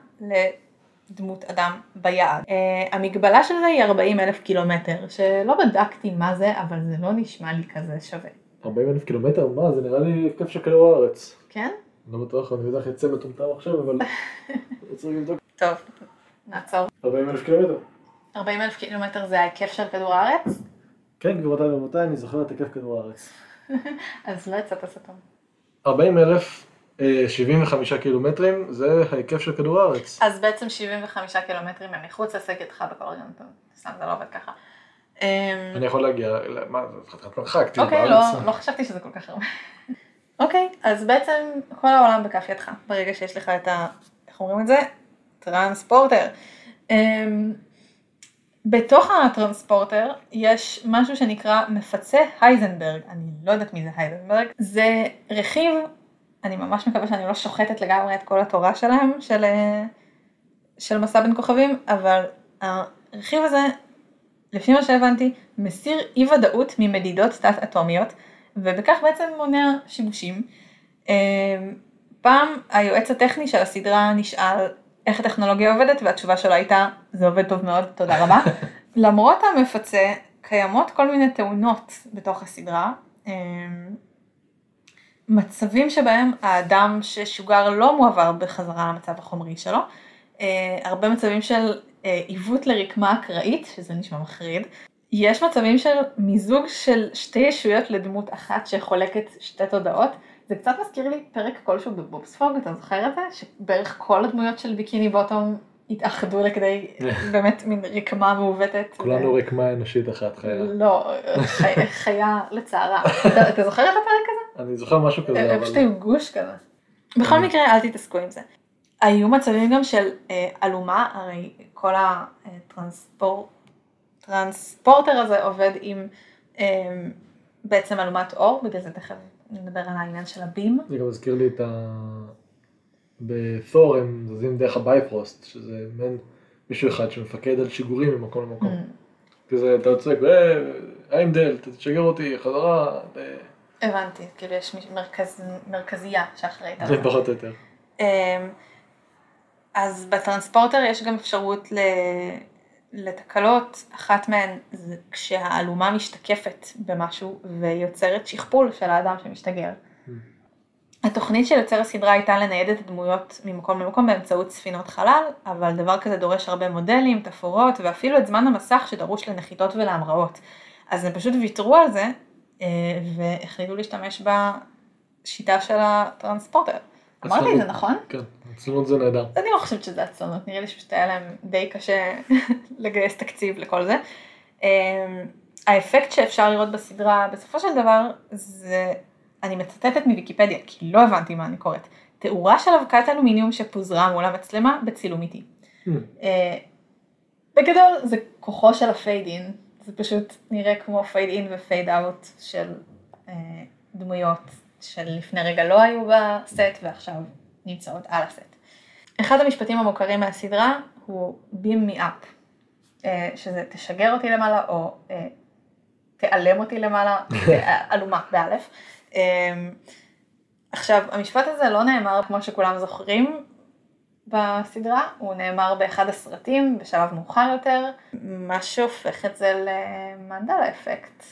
לדמות אדם ביעד. Uh, המגבלה של זה היא 40 אלף קילומטר, שלא בדקתי מה זה, אבל זה לא נשמע לי כזה שווה. 40 אלף קילומטר? מה? זה נראה לי כיף של כדור הארץ. כן? לא בטוח, אני בטח יצא מטומטם עכשיו, אבל <laughs> צריך לבדוק. טוב, נעצור. 40 אלף קילומטר. 40 אלף קילומטר זה ההיקף של כדור הארץ? כן, גבירותיי ורבותיי, אני זוכר את היקף כדור הארץ. <laughs> אז לא יצאת סתום. 40 אלף 75 אה, קילומטרים זה ההיקף של כדור הארץ. אז בעצם 75 קילומטרים הם מחוץ לסגתך בכל רגע נתון. סתם זה לא עובד ככה. אמ, אני יכול להגיע, מה זה חתיכת מרחק, אוקיי, לא, לא חשבתי שזה כל כך הרבה. <laughs> אוקיי, אז בעצם כל העולם בכף ידך, ברגע שיש לך את ה... איך אומרים את זה? טרנספורטר. בתוך הטרנספורטר יש משהו שנקרא מפצה הייזנברג, אני לא יודעת מי זה הייזנברג, זה רכיב, אני ממש מקווה שאני לא שוחטת לגמרי את כל התורה שלהם, של, של מסע בין כוכבים, אבל הרכיב הזה, לפי מה שהבנתי, מסיר אי ודאות ממדידות תת אטומיות, ובכך בעצם מונע שיבושים. אה, פעם היועץ הטכני של הסדרה נשאל איך הטכנולוגיה עובדת, והתשובה שלו הייתה, זה עובד טוב מאוד, תודה רבה. <laughs> למרות המפצה, קיימות כל מיני תאונות בתוך הסדרה. אמ, מצבים שבהם האדם ששוגר לא מועבר בחזרה למצב החומרי שלו. אה, הרבה מצבים של אה, עיוות לרקמה אקראית, שזה נשמע מחריד. יש מצבים של מיזוג של שתי ישויות לדמות אחת שחולקת שתי תודעות. זה קצת מזכיר לי פרק כלשהו בבובספוג, אתה זוכר את זה? שבערך כל הדמויות של ביקיני בוטום התאחדו לכדי <laughs> באמת מין רקמה מעוותת. כולנו רקמה אנושית אחת חיה. לא, חיה לצערה. <laughs> אתה זוכר את הפרק הזה? אני זוכר משהו כזה, אבל... פשוט היו גוש כזה. בכל מקרה, אל תתעסקו עם זה. היו מצבים גם של אה, אלומה, הרי כל הטרנספורטר הזה עובד עם אה, בעצם אלומת אור, בגלל זה תכף נדבר על העניין של ה beam. זה גם מזכיר לי את ה... בתור הם זזים דרך הבייפרוסט, שזה מעין מישהו אחד שמפקד על שיגורים ממקום למקום. Mm. כזה, אתה צועק, היימדל, תשגר אותי, חזרה. הבנתי, כאילו יש מרכז, מרכזייה שאחראית על זה. פחות או יותר. אמ, אז ב transporter יש גם אפשרות ל... לתקלות, אחת מהן זה כשהאלומה משתקפת במשהו ויוצרת שכפול של האדם שמשתגר. Mm. התוכנית של יוצר הסדרה הייתה לנייד את הדמויות ממקום למקום באמצעות ספינות חלל, אבל דבר כזה דורש הרבה מודלים, תפאורות ואפילו את זמן המסך שדרוש לנחיתות ולהמראות. אז הם פשוט ויתרו על זה אה, והחליטו להשתמש בשיטה של הטרנספורטר. אמרתי את זה נכון? כן, עצלנות זה נהדר. אני לא חושבת שזה עצלנות, נראה לי שפשוט היה להם די קשה <laughs> לגייס תקציב לכל זה. אמ, האפקט שאפשר לראות בסדרה בסופו של דבר זה, אני מצטטת מוויקיפדיה כי לא הבנתי מה אני קוראת, תאורה של אבקת אלומיניום שפוזרה מול המצלמה בצילום איטי. Hmm. אה, בגדול זה כוחו של ה fade in, זה פשוט נראה כמו fade in ו fade out של אה, דמויות של לפני רגע לא היו בסט ועכשיו נמצאות על הסט. אחד המשפטים המוכרים מהסדרה הוא beam me up, אה, שזה תשגר אותי למעלה או אה, תיעלם אותי למעלה, <laughs> עלומה באלף. אה, עכשיו, המשפט הזה לא נאמר כמו שכולם זוכרים בסדרה, הוא נאמר באחד הסרטים בשלב מאוחר יותר, מה שהופך את זה למנדלה אפקט.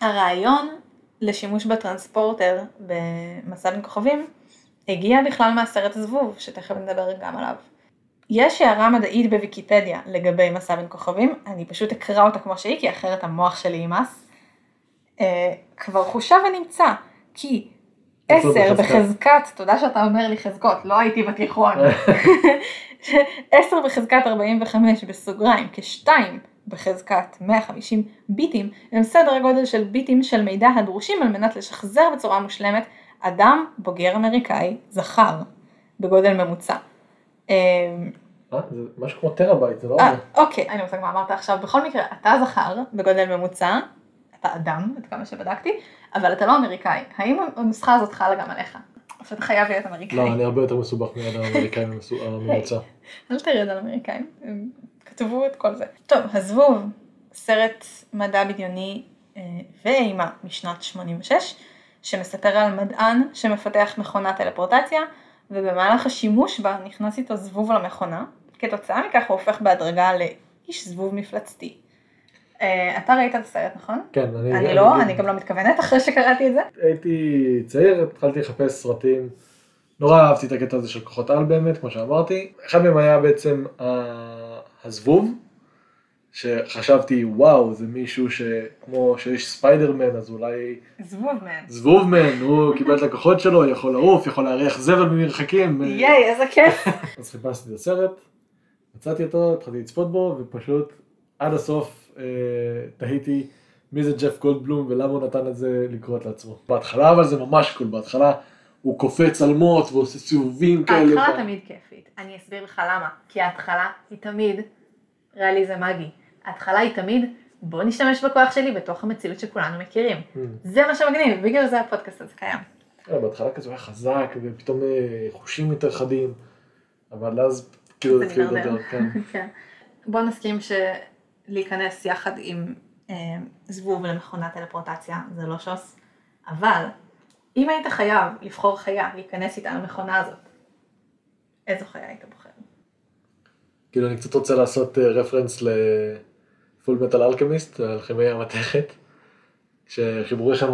הרעיון לשימוש בטרנספורטר במסע בין כוכבים, הגיע בכלל מהסרט הזבוב, שתכף נדבר גם עליו. יש הערה מדעית בוויקיפדיה לגבי מסע בין כוכבים, אני פשוט אקרא אותה כמו שהיא, כי אחרת המוח שלי יימס. אה, כבר חושב ונמצא, כי עשר בחזקת, תודה שאתה אומר לי חזקות, לא הייתי בתיכון, <laughs> עשר בחזקת 45 בסוגריים, כשתיים בחזקת 150 ביטים, הם סדר גודל של ביטים של מידע הדרושים על מנת לשחזר בצורה מושלמת אדם בוגר אמריקאי זכר בגודל ממוצע. אה, זה משהו כמו טראבייט, זה לא... אה, אוקיי, אני רוצה מה אמרת עכשיו. בכל מקרה, אתה זכר בגודל ממוצע, אתה אדם, עד כמה שבדקתי, אבל אתה לא אמריקאי. האם הנוסחה הזאת חלה גם עליך? שאתה חייב להיות אמריקאי? לא, אני הרבה יותר מסובך מאדם אמריקאי <laughs> ממוצע. אל תרד על אמריקאים, הם כתבו את כל זה. טוב, הזבוב, סרט מדע בדיוני ואימה משנת 86, שמספר על מדען שמפתח מכונת טלפורטציה, ובמהלך השימוש בה נכנס איתו זבוב למכונה, כתוצאה מכך הוא הופך בהדרגה לאיש זבוב מפלצתי. אה, אתה ראית את הסרט, נכון? כן, אני... אני לא, אני גם לא מתכוונת אחרי שקראתי את זה. הייתי צעיר, התחלתי לחפש סרטים, נורא אהבתי את הקטע הזה של כוחות על באמת, כמו שאמרתי. אחד מהם היה בעצם הזבוב, שחשבתי וואו זה מישהו שכמו שיש ספיידרמן אז אולי זבובמן זבובמן הוא קיבל את הכוחות שלו יכול לעוף יכול להריח זבל ממרחקים ייי איזה כיף אז חיפשתי את הסרט מצאתי אותו התחלתי לצפות בו ופשוט עד הסוף תהיתי מי זה ג'ף גולדבלום ולמה הוא נתן את זה לקרות לעצמו בהתחלה אבל זה ממש cool בהתחלה הוא קופץ על מוט ועושה סיבובים כאלה. ההתחלה תמיד כיפית אני אסביר לך למה כי ההתחלה היא תמיד ריאליזם מגי. ההתחלה היא תמיד, בוא נשתמש בכוח שלי בתוך המציאות שכולנו מכירים. Mm. זה מה שמגניב, בגלל זה הפודקאסט הזה קיים. אה, בהתחלה כזה היה חזק, ופתאום אה, חושים יותר חדים, אבל אז כאילו זה התחיל לדבר, כן. <laughs> כן. בוא נסכים שלהיכנס יחד עם אה, זבוב למכונת טלפורטציה זה לא שוס, אבל אם היית חייב לבחור חיה להיכנס איתה למכונה הזאת, איזו חיה היית בוחר? כאילו אני קצת רוצה לעשות רפרנס ל Full Metal Alchemist, אלכימי המתכת, שחיברו שם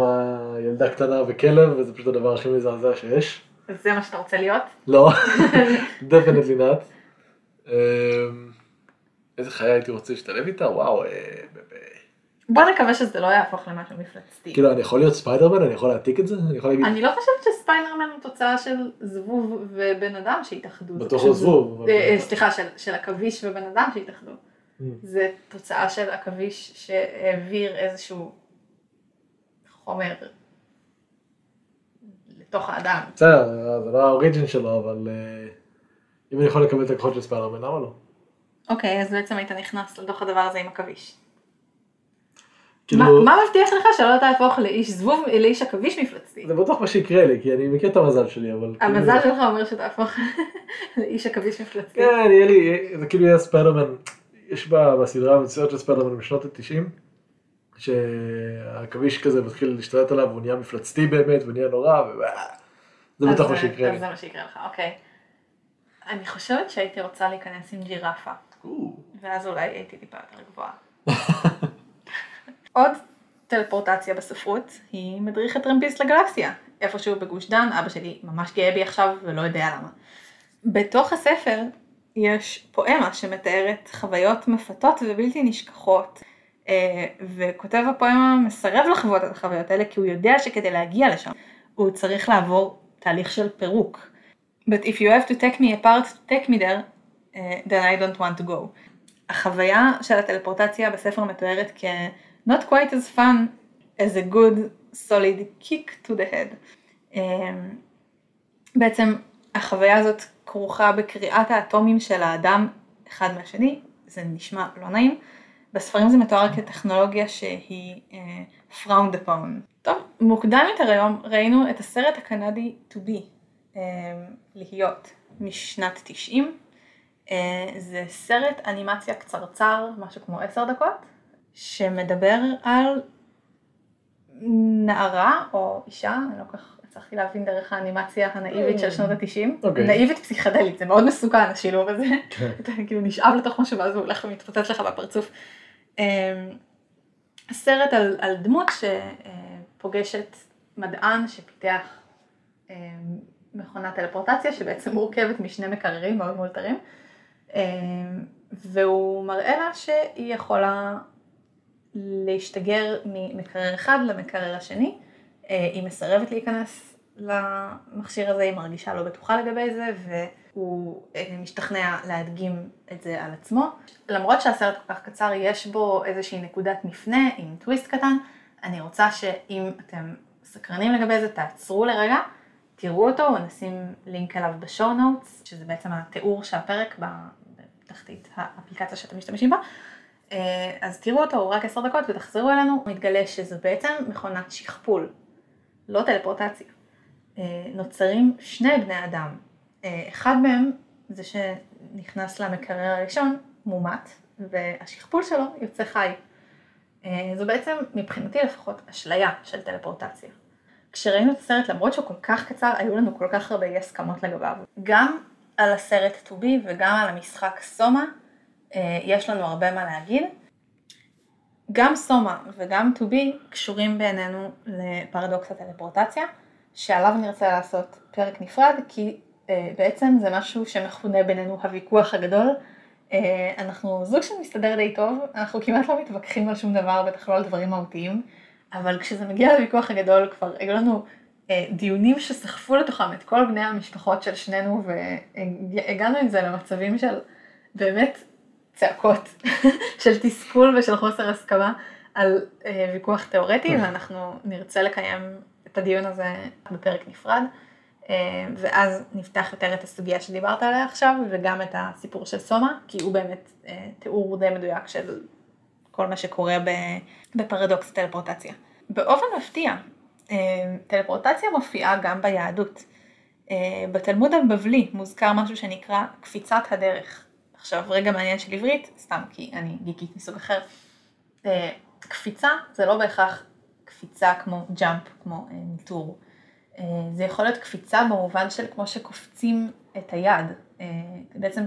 ילדה קטנה וכלב, וזה פשוט הדבר הכי מזעזע שיש. זה מה שאתה רוצה להיות? לא, <laughs> definitely not. איזה חיה הייתי רוצה להשתלב איתה? וואו, אה, בוא נקווה שזה לא יהפוך למשהו מפלצתי. כאילו אני יכול להיות ספיידרמן? אני יכול להעתיק את זה? אני יכול להגיד... אני לא חושבת שספיידרמן הוא תוצאה של זבוב ובן אדם שהתאחדו. בתוך הזבוב. אה, אה, סליחה, של עכביש ובן אדם שהתאחדו. Mm. זה תוצאה של עכביש שהעביר איזשהו חומר לתוך האדם. בסדר, זה לא ה origin שלו, אבל אה, אם אני יכול לקבל את הכוחות של ספיידרמן, למה לא? אוקיי, אז בעצם היית נכנס לתוך הדבר הזה עם עכביש. כאילו... מה מבטיח לך שלא תהפוך לאיש זבוב, לאיש עכביש מפלצתי? זה בטוח מה שיקרה לי, כי אני מכיר את המזל שלי, אבל... המזל שלך אומר שתהפוך <laughs> לאיש עכביש מפלצתי. כן, יהיה לי, זה כאילו יהיה ספיידרמן, יש בסדרה המצוינת של ספיידרמן בשנות ה-90, שהעכביש כזה מתחיל להשתלט עליו, והוא נהיה מפלצתי באמת, ונהיה נורא, זה בטוח מה שיקרה לי. זה מה שיקרה לך, אוקיי. אני חושבת שהייתי רוצה להיכנס עם ג'ירפה, ואז אולי הייתי טיפה יותר גבוהה. <laughs> עוד טלפורטציה בספרות היא מדריך הטרמפיסט לגלקסיה, איפשהו בגוש דן, אבא שלי ממש גאה בי עכשיו ולא יודע למה. בתוך הספר יש פואמה שמתארת חוויות מפתות ובלתי נשכחות, אה, וכותב הפואמה מסרב לחוות את החוויות האלה כי הוא יודע שכדי להגיע לשם הוא צריך לעבור תהליך של פירוק. But if you have to take me apart take me there, uh, then I don't want to go. החוויה של הטלפורטציה בספר מתוארת כ... not quite as fun as a good solid kick to the head. Um, בעצם החוויה הזאת כרוכה בקריאת האטומים של האדם אחד מהשני, זה נשמע לא נעים. בספרים זה מתואר כטכנולוגיה שהיא uh, frowned upon. טוב, מוקדם יותר היום ראינו את הסרט הקנדי To Be, um, להיות, משנת 90. אה, זה סרט אנימציה קצרצר, משהו כמו 10 דקות, שמדבר על נערה או אישה, אני לא כל כך הצלחתי להבין דרך האנימציה הנאיבית של שנות התשעים, okay. אוקיי. נאיבית פסיכדלית, זה מאוד מסוכן השילוב הזה, כן. אתה כאילו נשאב לתוך משהו ואז הוא הולך ומתפוצץ לך בפרצוף. אמ, הסרט על, על דמות שפוגשת מדען שפיתח אמ, מכונת טלפורטציה שבעצם מורכבת משני מקררים מאוד מאולתרים, והוא מראה לה שהיא יכולה להשתגר ממקרר אחד למקרר השני. אה, היא מסרבת להיכנס למכשיר הזה, היא מרגישה לא בטוחה לגבי זה, והוא אה, משתכנע להדגים את זה על עצמו. למרות שהסרט כל כך קצר, יש בו איזושהי נקודת מפנה עם טוויסט קטן. אני רוצה שאם אתם סקרנים לגבי זה, תעצרו לרגע, תראו אותו, נשים לינק אליו בשואו נוטס, שזה בעצם התיאור של הפרק בתחתית האפליקציה שאתם משתמשים בה. אה, אז תראו אותו, הוא רק עשר דקות ותחזרו אלינו, מתגלה שזו בעצם מכונת שכפול, לא טלפורטציה. אה, נוצרים שני בני אדם, אה, אחד מהם זה שנכנס למקרר הראשון, מומת, והשכפול שלו יוצא חי. זו בעצם, מבחינתי לפחות, אשליה של טלפורטציה. כשראינו את הסרט, למרות שהוא כל כך קצר, היו לנו כל כך הרבה אי הסכמות לגביו. גם על הסרט טובי וגם על המשחק סומה, אה, יש לנו הרבה מה להגיד. גם סומה וגם טובי קשורים בעינינו לפרדוקס הטלפורטציה, שעליו נרצה לעשות פרק נפרד, כי אה, בעצם זה משהו שמכונה בינינו הוויכוח הגדול. אה, אנחנו זוג שמסתדר די טוב, אנחנו כמעט לא מתווכחים על שום דבר, בטח לא על דברים מהותיים, אבל כשזה מגיע לוויכוח הגדול כבר היו לנו דיונים שסחפו לתוכם את כל בני המשפחות של שנינו והגענו עם זה למצבים של באמת צעקות <laughs> של תסכול ושל חוסר הסכמה על אה, ויכוח תיאורטי, אה. ואנחנו נרצה לקיים את הדיון הזה בפרק נפרד, אה, ואז נפתח יותר את הסוגיה שדיברת עליה עכשיו, וגם את הסיפור של סומה, כי הוא באמת אה, תיאור די מדויק של כל מה שקורה בפרדוקס טלפורטציה. באופן מפתיע, אה, טלפורטציה מופיעה גם ביהדות. אה, בתלמוד הבבלי מוזכר משהו שנקרא קפיצת הדרך. עכשיו רגע מעניין של עברית, סתם כי אני גיקית מסוג אחר. אה, קפיצה זה לא בהכרח קפיצה כמו ג'אמפ, כמו ניטור. זה יכול להיות קפיצה במובן של כמו שקופצים את היד, בעצם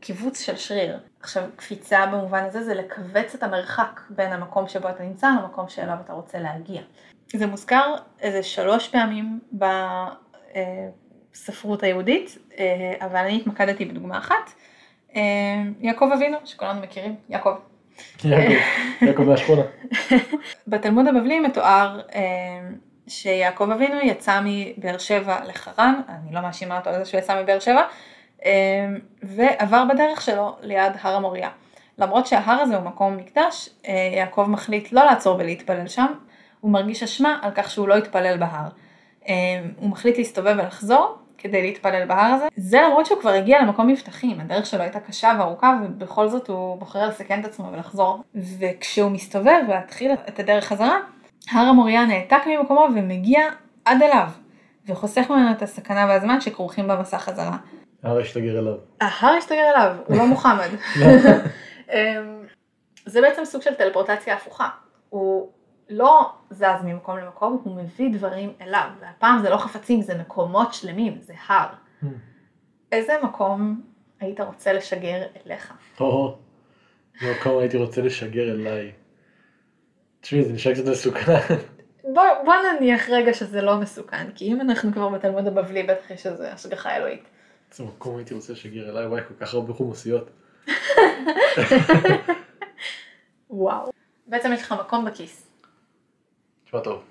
קיבוץ של שריר. עכשיו קפיצה במובן הזה זה לכווץ את המרחק בין המקום שבו אתה נמצא למקום שאליו אתה רוצה להגיע. זה מוזכר איזה שלוש פעמים בספרות היהודית, אבל אני התמקדתי בדוגמה אחת. אה, יעקב אבינו, שכולנו מכירים, יעקב. יעקב מהשכונה. <laughs> בתלמוד הבבלי מתואר אה, שיעקב אבינו יצא מבאר שבע לחרן, אני לא מאשימה אותו על זה שהוא יצא מבאר שבע, אה, ועבר בדרך שלו ליד הר המוריה. למרות שההר הזה הוא מקום מקדש, יעקב מחליט לא לעצור ולהתפלל שם, הוא מרגיש אשמה על כך שהוא לא התפלל בהר. הוא מחליט להסתובב ולחזור, כדי להתפלל בהר הזה. זה למרות שהוא כבר הגיע למקום מבטחים, הדרך שלו הייתה קשה וארוכה ובכל זאת הוא בוחר לסכן את עצמו ולחזור. וכשהוא מסתובב והתחיל את הדרך חזרה, הר המוריה נעתק ממקומו ומגיע עד אליו, וחוסך ממנו את הסכנה והזמן שכרוכים במסע חזרה. ההר השתגר אליו. ההר השתגר אליו, הוא לא מוחמד. <laughs> לא. אמ, זה בעצם סוג של טלפורטציה הפוכה. הוא לא זז ממקום למקום, הוא מביא דברים אליו, והפעם זה לא חפצים, זה מקומות שלמים, זה הר. Mm. איזה מקום היית רוצה לשגר אליך? או, מקום הייתי רוצה לשגר אליי. תשמעי, זה נשאר קצת מסוכן. בוא, בוא נניח רגע שזה לא מסוכן, כי אם אנחנו כבר בתלמוד הבבלי, בטח יש איזה השגחה אלוהית. איזה מקום הייתי רוצה לשגר אליי, וואי, כל כך הרבה חומוסיות. <laughs> וואו. בעצם יש לך מקום בכיס. נשמע טוב.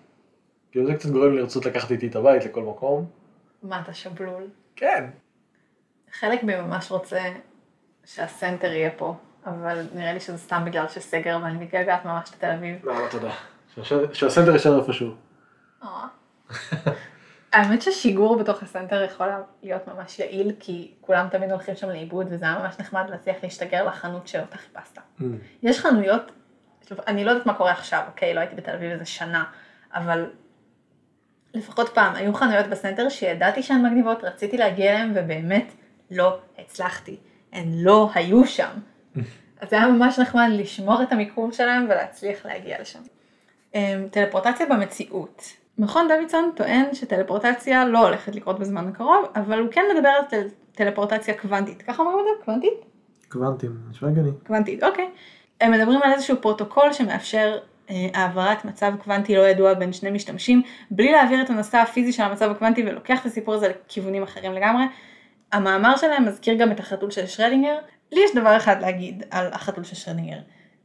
כאילו זה קצת גורם לי לרצות לקחת איתי את הבית לכל מקום. מה, אתה שבלול? כן. חלק בי ממש רוצה שהסנטר יהיה פה, אבל נראה לי שזה סתם בגלל שסגר ואני מתגעגעת ממש לתל אביב. לא, לא, תודה. שהסנטר יישאר איפשהו. אה. <laughs> האמת ששיגור בתוך הסנטר יכול להיות ממש יעיל, כי כולם תמיד הולכים שם לאיבוד, וזה היה ממש נחמד להצליח להשתגר לחנות שאותה חיפשת. Mm. יש חנויות אני לא יודעת מה קורה עכשיו, אוקיי, לא הייתי בתל אביב איזה שנה, אבל לפחות פעם, היו חנויות בסנטר שידעתי שהן מגניבות, רציתי להגיע אליהן ובאמת לא הצלחתי. הן לא היו שם. אז זה היה ממש נחמד לשמור את המיקום שלהם ולהצליח להגיע לשם. אמ, טלפורטציה במציאות. מכון דוידסון טוען שטלפורטציה לא הולכת לקרות בזמן הקרוב, אבל הוא כן מדבר על טל... טלפורטציה קוונטית. ככה אומרים את זה? קוונטית? קוונטים, נשמע גני. קוונטית, אוקיי. הם מדברים על איזשהו פרוטוקול שמאפשר אה, העברת מצב קוונטי לא ידוע בין שני משתמשים, בלי להעביר את הנושא הפיזי של המצב הקוונטי ולוקח את הסיפור הזה לכיוונים אחרים לגמרי. המאמר שלהם מזכיר גם את החתול של שרדינגר. לי יש דבר אחד להגיד על החתול של שרדינגר.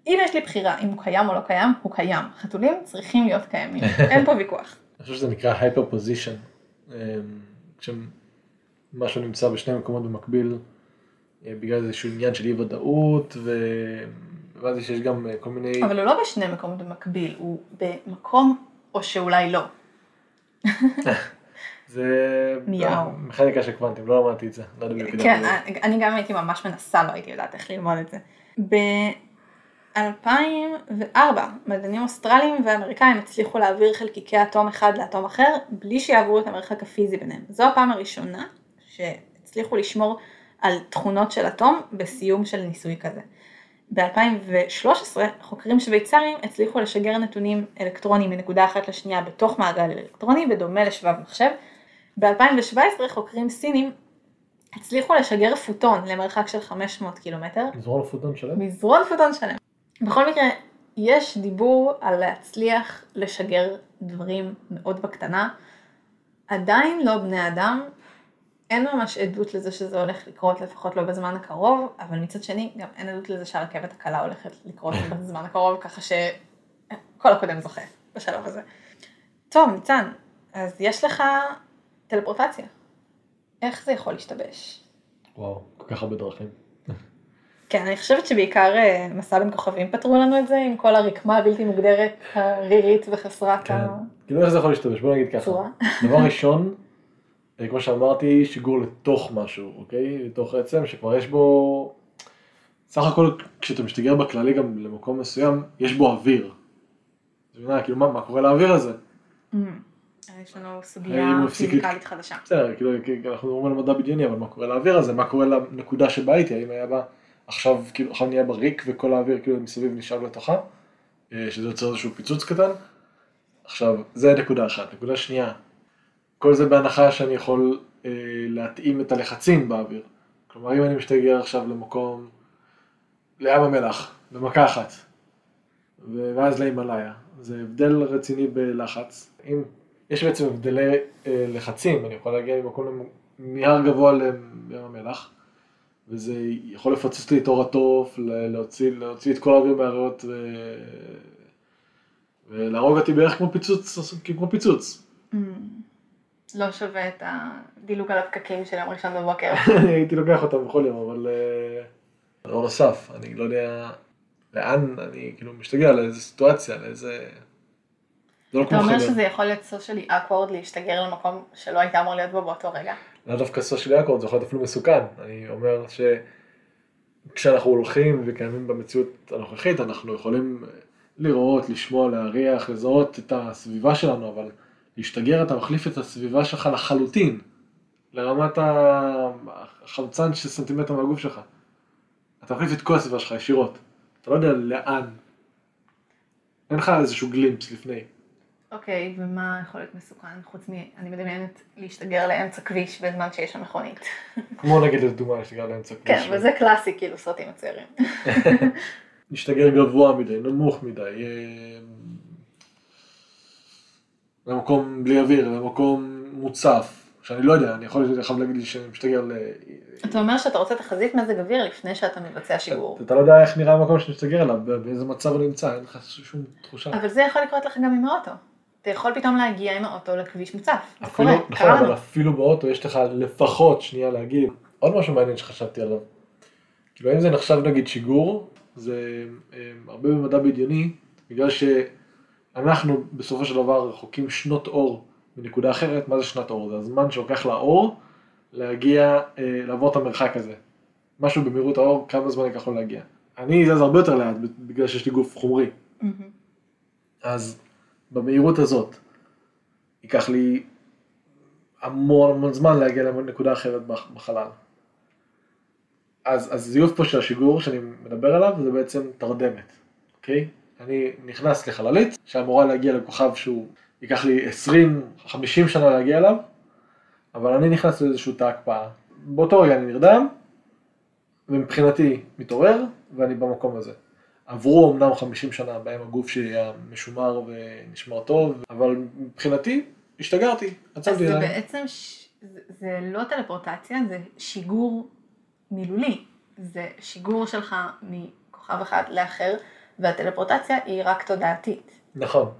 אם יש לי בחירה אם הוא קיים או לא קיים, הוא קיים. חתולים צריכים להיות קיימים, <laughs> אין פה ויכוח. אני חושב שזה נקרא הייפר פוזיישן. כשמשהו נמצא בשני מקומות במקביל, אה, בגלל איזשהו עניין של אי ודאות, והבנתי שיש גם אה, כל מיני... אבל הוא לא בשני מקומות במקביל, הוא במקום או שאולי לא. <laughs> זה מכניקה של קוונטים, לא למדתי את זה. לא כן, אני גם הייתי ממש מנסה, לא הייתי יודעת איך ללמוד את זה. ב-2004 מדענים אוסטרליים ואמריקאים הצליחו להעביר חלקיקי אטום אחד לאטום אחר בלי שיעברו את המרחק הפיזי ביניהם. זו הפעם הראשונה שהצליחו לשמור על תכונות של אטום בסיום של ניסוי כזה. ב-2013 חוקרים שוויצריים הצליחו לשגר נתונים אלקטרוניים מנקודה אחת לשנייה בתוך מעגל אלקטרוני בדומה לשבב מחשב. ב-2017 חוקרים סינים הצליחו לשגר פוטון למרחק של 500 קילומטר. מזרון פוטון שלם? מזרון פוטון שלם. בכל מקרה, יש דיבור על להצליח לשגר דברים מאוד בקטנה. עדיין לא בני אדם, אין ממש עדות לזה שזה הולך לקרות, לפחות לא בזמן הקרוב, אבל מצד שני, גם אין עדות לזה שהרכבת הקלה הולכת לקרות <laughs> בזמן הקרוב, ככה שכל הקודם זוכה בשלב הזה. טוב, ניצן, אז יש לך טלפורטציה. איך זה יכול להשתבש? וואו, כל כך הרבה דרכים. כן, אני חושבת שבעיקר אה, מסע בין כוכבים פתרו לנו את זה, עם כל הרקמה הבלתי מוגדרת, הרירית וחסרת כן. ה... כאילו איך זה יכול להשתבש? בוא נגיד ככה. דבר ראשון, כמו שאמרתי, שיגור לתוך משהו, אוקיי? לתוך עצם שכבר יש בו... סך הכל, כשאתה משתגר בכללי גם למקום מסוים, יש בו אוויר. אתה מבין, כאילו, מה, מה קורה לאוויר הזה? Mm. יש לנו סוגיה פיזיקלית חדשה. בסדר, כאילו, אנחנו מדברים על מדע בדיוני, אבל מה קורה לאוויר הזה? מה קורה לנקודה שבה הייתי? האם היה בה, עכשיו, כאילו, עכשיו נהיה בריק וכל האוויר כאילו מסביב נשאר לתוכה? אה, שזה יוצר איזשהו פיצוץ קטן. עכשיו, זה נקודה אחת. נקודה שנייה, כל זה בהנחה שאני יכול אה, להתאים את הלחצים באוויר. כלומר, אם אני משתגר עכשיו למקום, לים המלח, במכה אחת, ואז להימאליה, זה הבדל רציני בלחץ. אם יש בעצם הבדלי אה, לחצים, אני יכול להגיע ממקום, מהר גבוה לים המלח, וזה יכול לפוצץ לי את עור התוף, להוציא, להוציא את כל האוויר מהריאות ו... ולהרוג אותי בערך כמו פיצוץ, כמו פיצוץ. Mm. לא שווה את הדילוג על הפקקים של יום ראשון בבוקר. <laughs> אני הייתי לוקח אותם בכל יום, אבל אה, דבר נוסף, אני לא יודע לאן, אני כאילו משתגר לאיזה סיטואציה, לאיזה... לא אתה אומר שזה יכול להיות socially awkward להשתגר למקום שלא היית אמור להיות בו באותו רגע? לא דווקא socially awkward, זה יכול להיות אפילו מסוכן. אני אומר שכשאנחנו הולכים וקיימים במציאות הנוכחית, אנחנו יכולים לראות, לשמוע, להריח, לזהות את הסביבה שלנו, אבל להשתגר אתה מחליף את הסביבה שלך לחלוטין, לרמת החמצן של סנטימטר מהגוף שלך. אתה מחליף את כל הסביבה שלך ישירות. אתה לא יודע לאן. אין לך איזשהו גלימפס לפני. אוקיי, okay, ומה יכול להיות מסוכן חוץ מ... אני מדמיינת להשתגר לאמצע כביש בזמן שיש שם מכונית. כמו נגיד לדוגמה להשתגר לאמצע כביש. כן, וזה קלאסי כאילו סרטים מצוירים. <laughs> להשתגר גבוה מדי, נמוך מדי, אה, למקום בלי אוויר, למקום מוצף, שאני לא יודע, אני יכול להגיד לי שאני משתגר ל... אתה אומר שאתה רוצה תחזית מזג אוויר לפני שאתה מבצע שיגור. אתה לא יודע איך נראה המקום שאתה משתגר אליו, באיזה מצב הוא נמצא, אין לך שום תחושה. אבל זה יכול לקרות לך גם עם האוטו. אתה יכול פתאום להגיע עם האוטו לכביש מוצף. אפילו, נכון, אבל אפילו באוטו יש לך לפחות שנייה להגיד. עוד משהו מעניין שחשבתי עליו. כאילו אם זה נחשב נגיד שיגור, זה אה, הרבה במדע בדיוני, בגלל שאנחנו בסופו של דבר רחוקים שנות אור מנקודה אחרת, מה זה שנת אור? זה הזמן שלוקח לאור להגיע, אה, לעבור את המרחק הזה. משהו במהירות האור, כמה זמן ייקח לו להגיע. אני זז הרבה יותר לאט בגלל שיש לי גוף חומרי. Mm-hmm. אז במהירות הזאת. ייקח לי המון המון זמן להגיע לנקודה אחרת בחלל. אז, אז זיוף פה של השיגור שאני מדבר עליו זה בעצם תרדמת, אוקיי? אני נכנס לחללית שאמורה להגיע לכוכב שהוא ייקח לי 20-50 שנה להגיע אליו, אבל אני נכנס לאיזשהו תא הקפאה. באותו רגע אני נרדם, ומבחינתי מתעורר, ואני במקום הזה. עברו אמנם 50 שנה בהם הגוף שלי היה משומר ונשמר טוב, אבל מבחינתי השתגרתי, עצרתי אז זה בעצם, ש... זה, זה לא טלפורטציה, זה שיגור מילולי. זה שיגור שלך מכוכב אחד לאחר, והטלפורטציה היא רק תודעתית. נכון.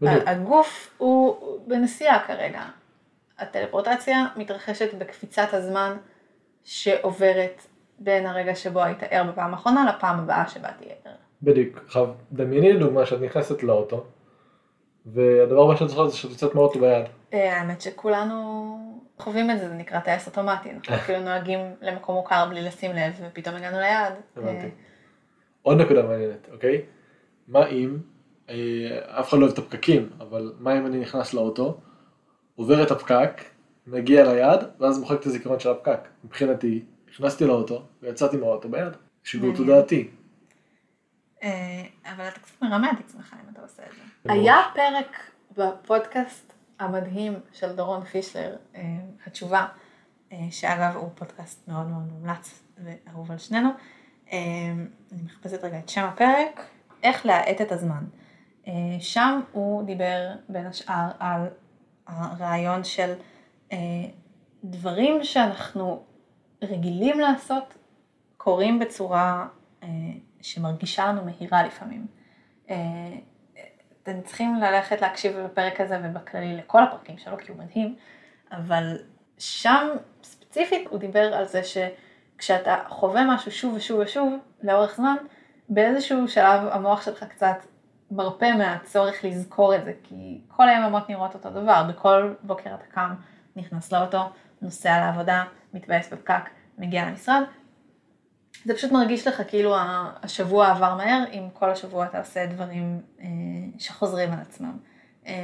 בדיוק. הגוף הוא בנסיעה כרגע. הטלפורטציה מתרחשת בקפיצת הזמן שעוברת בין הרגע שבו היית ער בפעם האחרונה לפעם הבאה שבה תהיה ער. בדיוק. עכשיו, דמייני לדוגמה שאת נכנסת לאוטו, והדבר הבא שאת זוכרת זה שאת יוצאת מהאוטו ביד. אה, האמת שכולנו חווים את זה, זה נקרא טייס אוטומטי, אנחנו אפילו נוהגים למקום מוכר בלי לשים לב, ופתאום הגענו ליעד. הבנתי. עוד נקודה מעניינת, אוקיי? מה אם, אה, אף אחד לא אוהב את הפקקים, אבל מה אם אני נכנס לאוטו, עובר את הפקק, מגיע ליעד, ואז מוחק את הזיכרון של הפקק. מבחינתי, נכנסתי לאוטו, ויצאתי מהאוטו ביד. שיגור. תודעתי. אה, אבל אתה קצת מרמה את עצמך אם אתה עושה את זה. היה פרק בפודקאסט המדהים של דורון פישלר, אה, התשובה, אה, שאגב הוא פודקאסט מאוד מאוד מומלץ ואהוב על שנינו. אה, אני מחפשת רגע את שם הפרק, איך להאט את הזמן. אה, שם הוא דיבר בין השאר על הרעיון של אה, דברים שאנחנו רגילים לעשות קורים בצורה אה, שמרגישה לנו מהירה לפעמים. אתם צריכים ללכת להקשיב בפרק הזה ובכללי לכל הפרקים שלו כי הוא מדהים, אבל שם ספציפית הוא דיבר על זה שכשאתה חווה משהו שוב ושוב ושוב לאורך זמן, באיזשהו שלב המוח שלך קצת מרפה מהצורך לזכור את זה, כי כל היממות נראות אותו דבר, בכל בוקר אתה קם, נכנס לאוטו, נוסע לעבודה, מתבאס בפקק, מגיע למשרד, זה פשוט מרגיש לך כאילו השבוע עבר מהר, אם כל השבוע אתה עושה דברים אה, שחוזרים על עצמם. אה,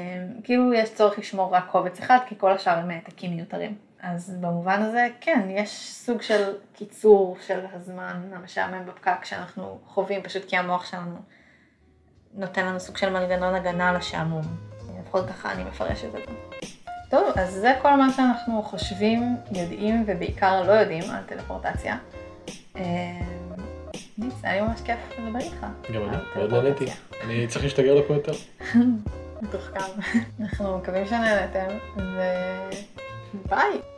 כאילו יש צורך לשמור רק קובץ אחד, כי כל השאר הם העתקים מיותרים. אז במובן הזה, כן, יש סוג של קיצור של הזמן המשעמם בפקק שאנחנו חווים, פשוט כי המוח שלנו נותן לנו סוג של מנגנון הגנה לשעמום. לפחות ככה אני מפרשת את זה. טוב, אז זה כל מה שאנחנו חושבים, יודעים ובעיקר לא יודעים על טלפורטציה. אה, ניס, היה לי ממש כיף לדבר איתך. גם אני, מאוד נהניתי. אני צריך להשתגר לפה יותר. <laughs> מתוחכם. אנחנו מקווים שנהנתם, וביי.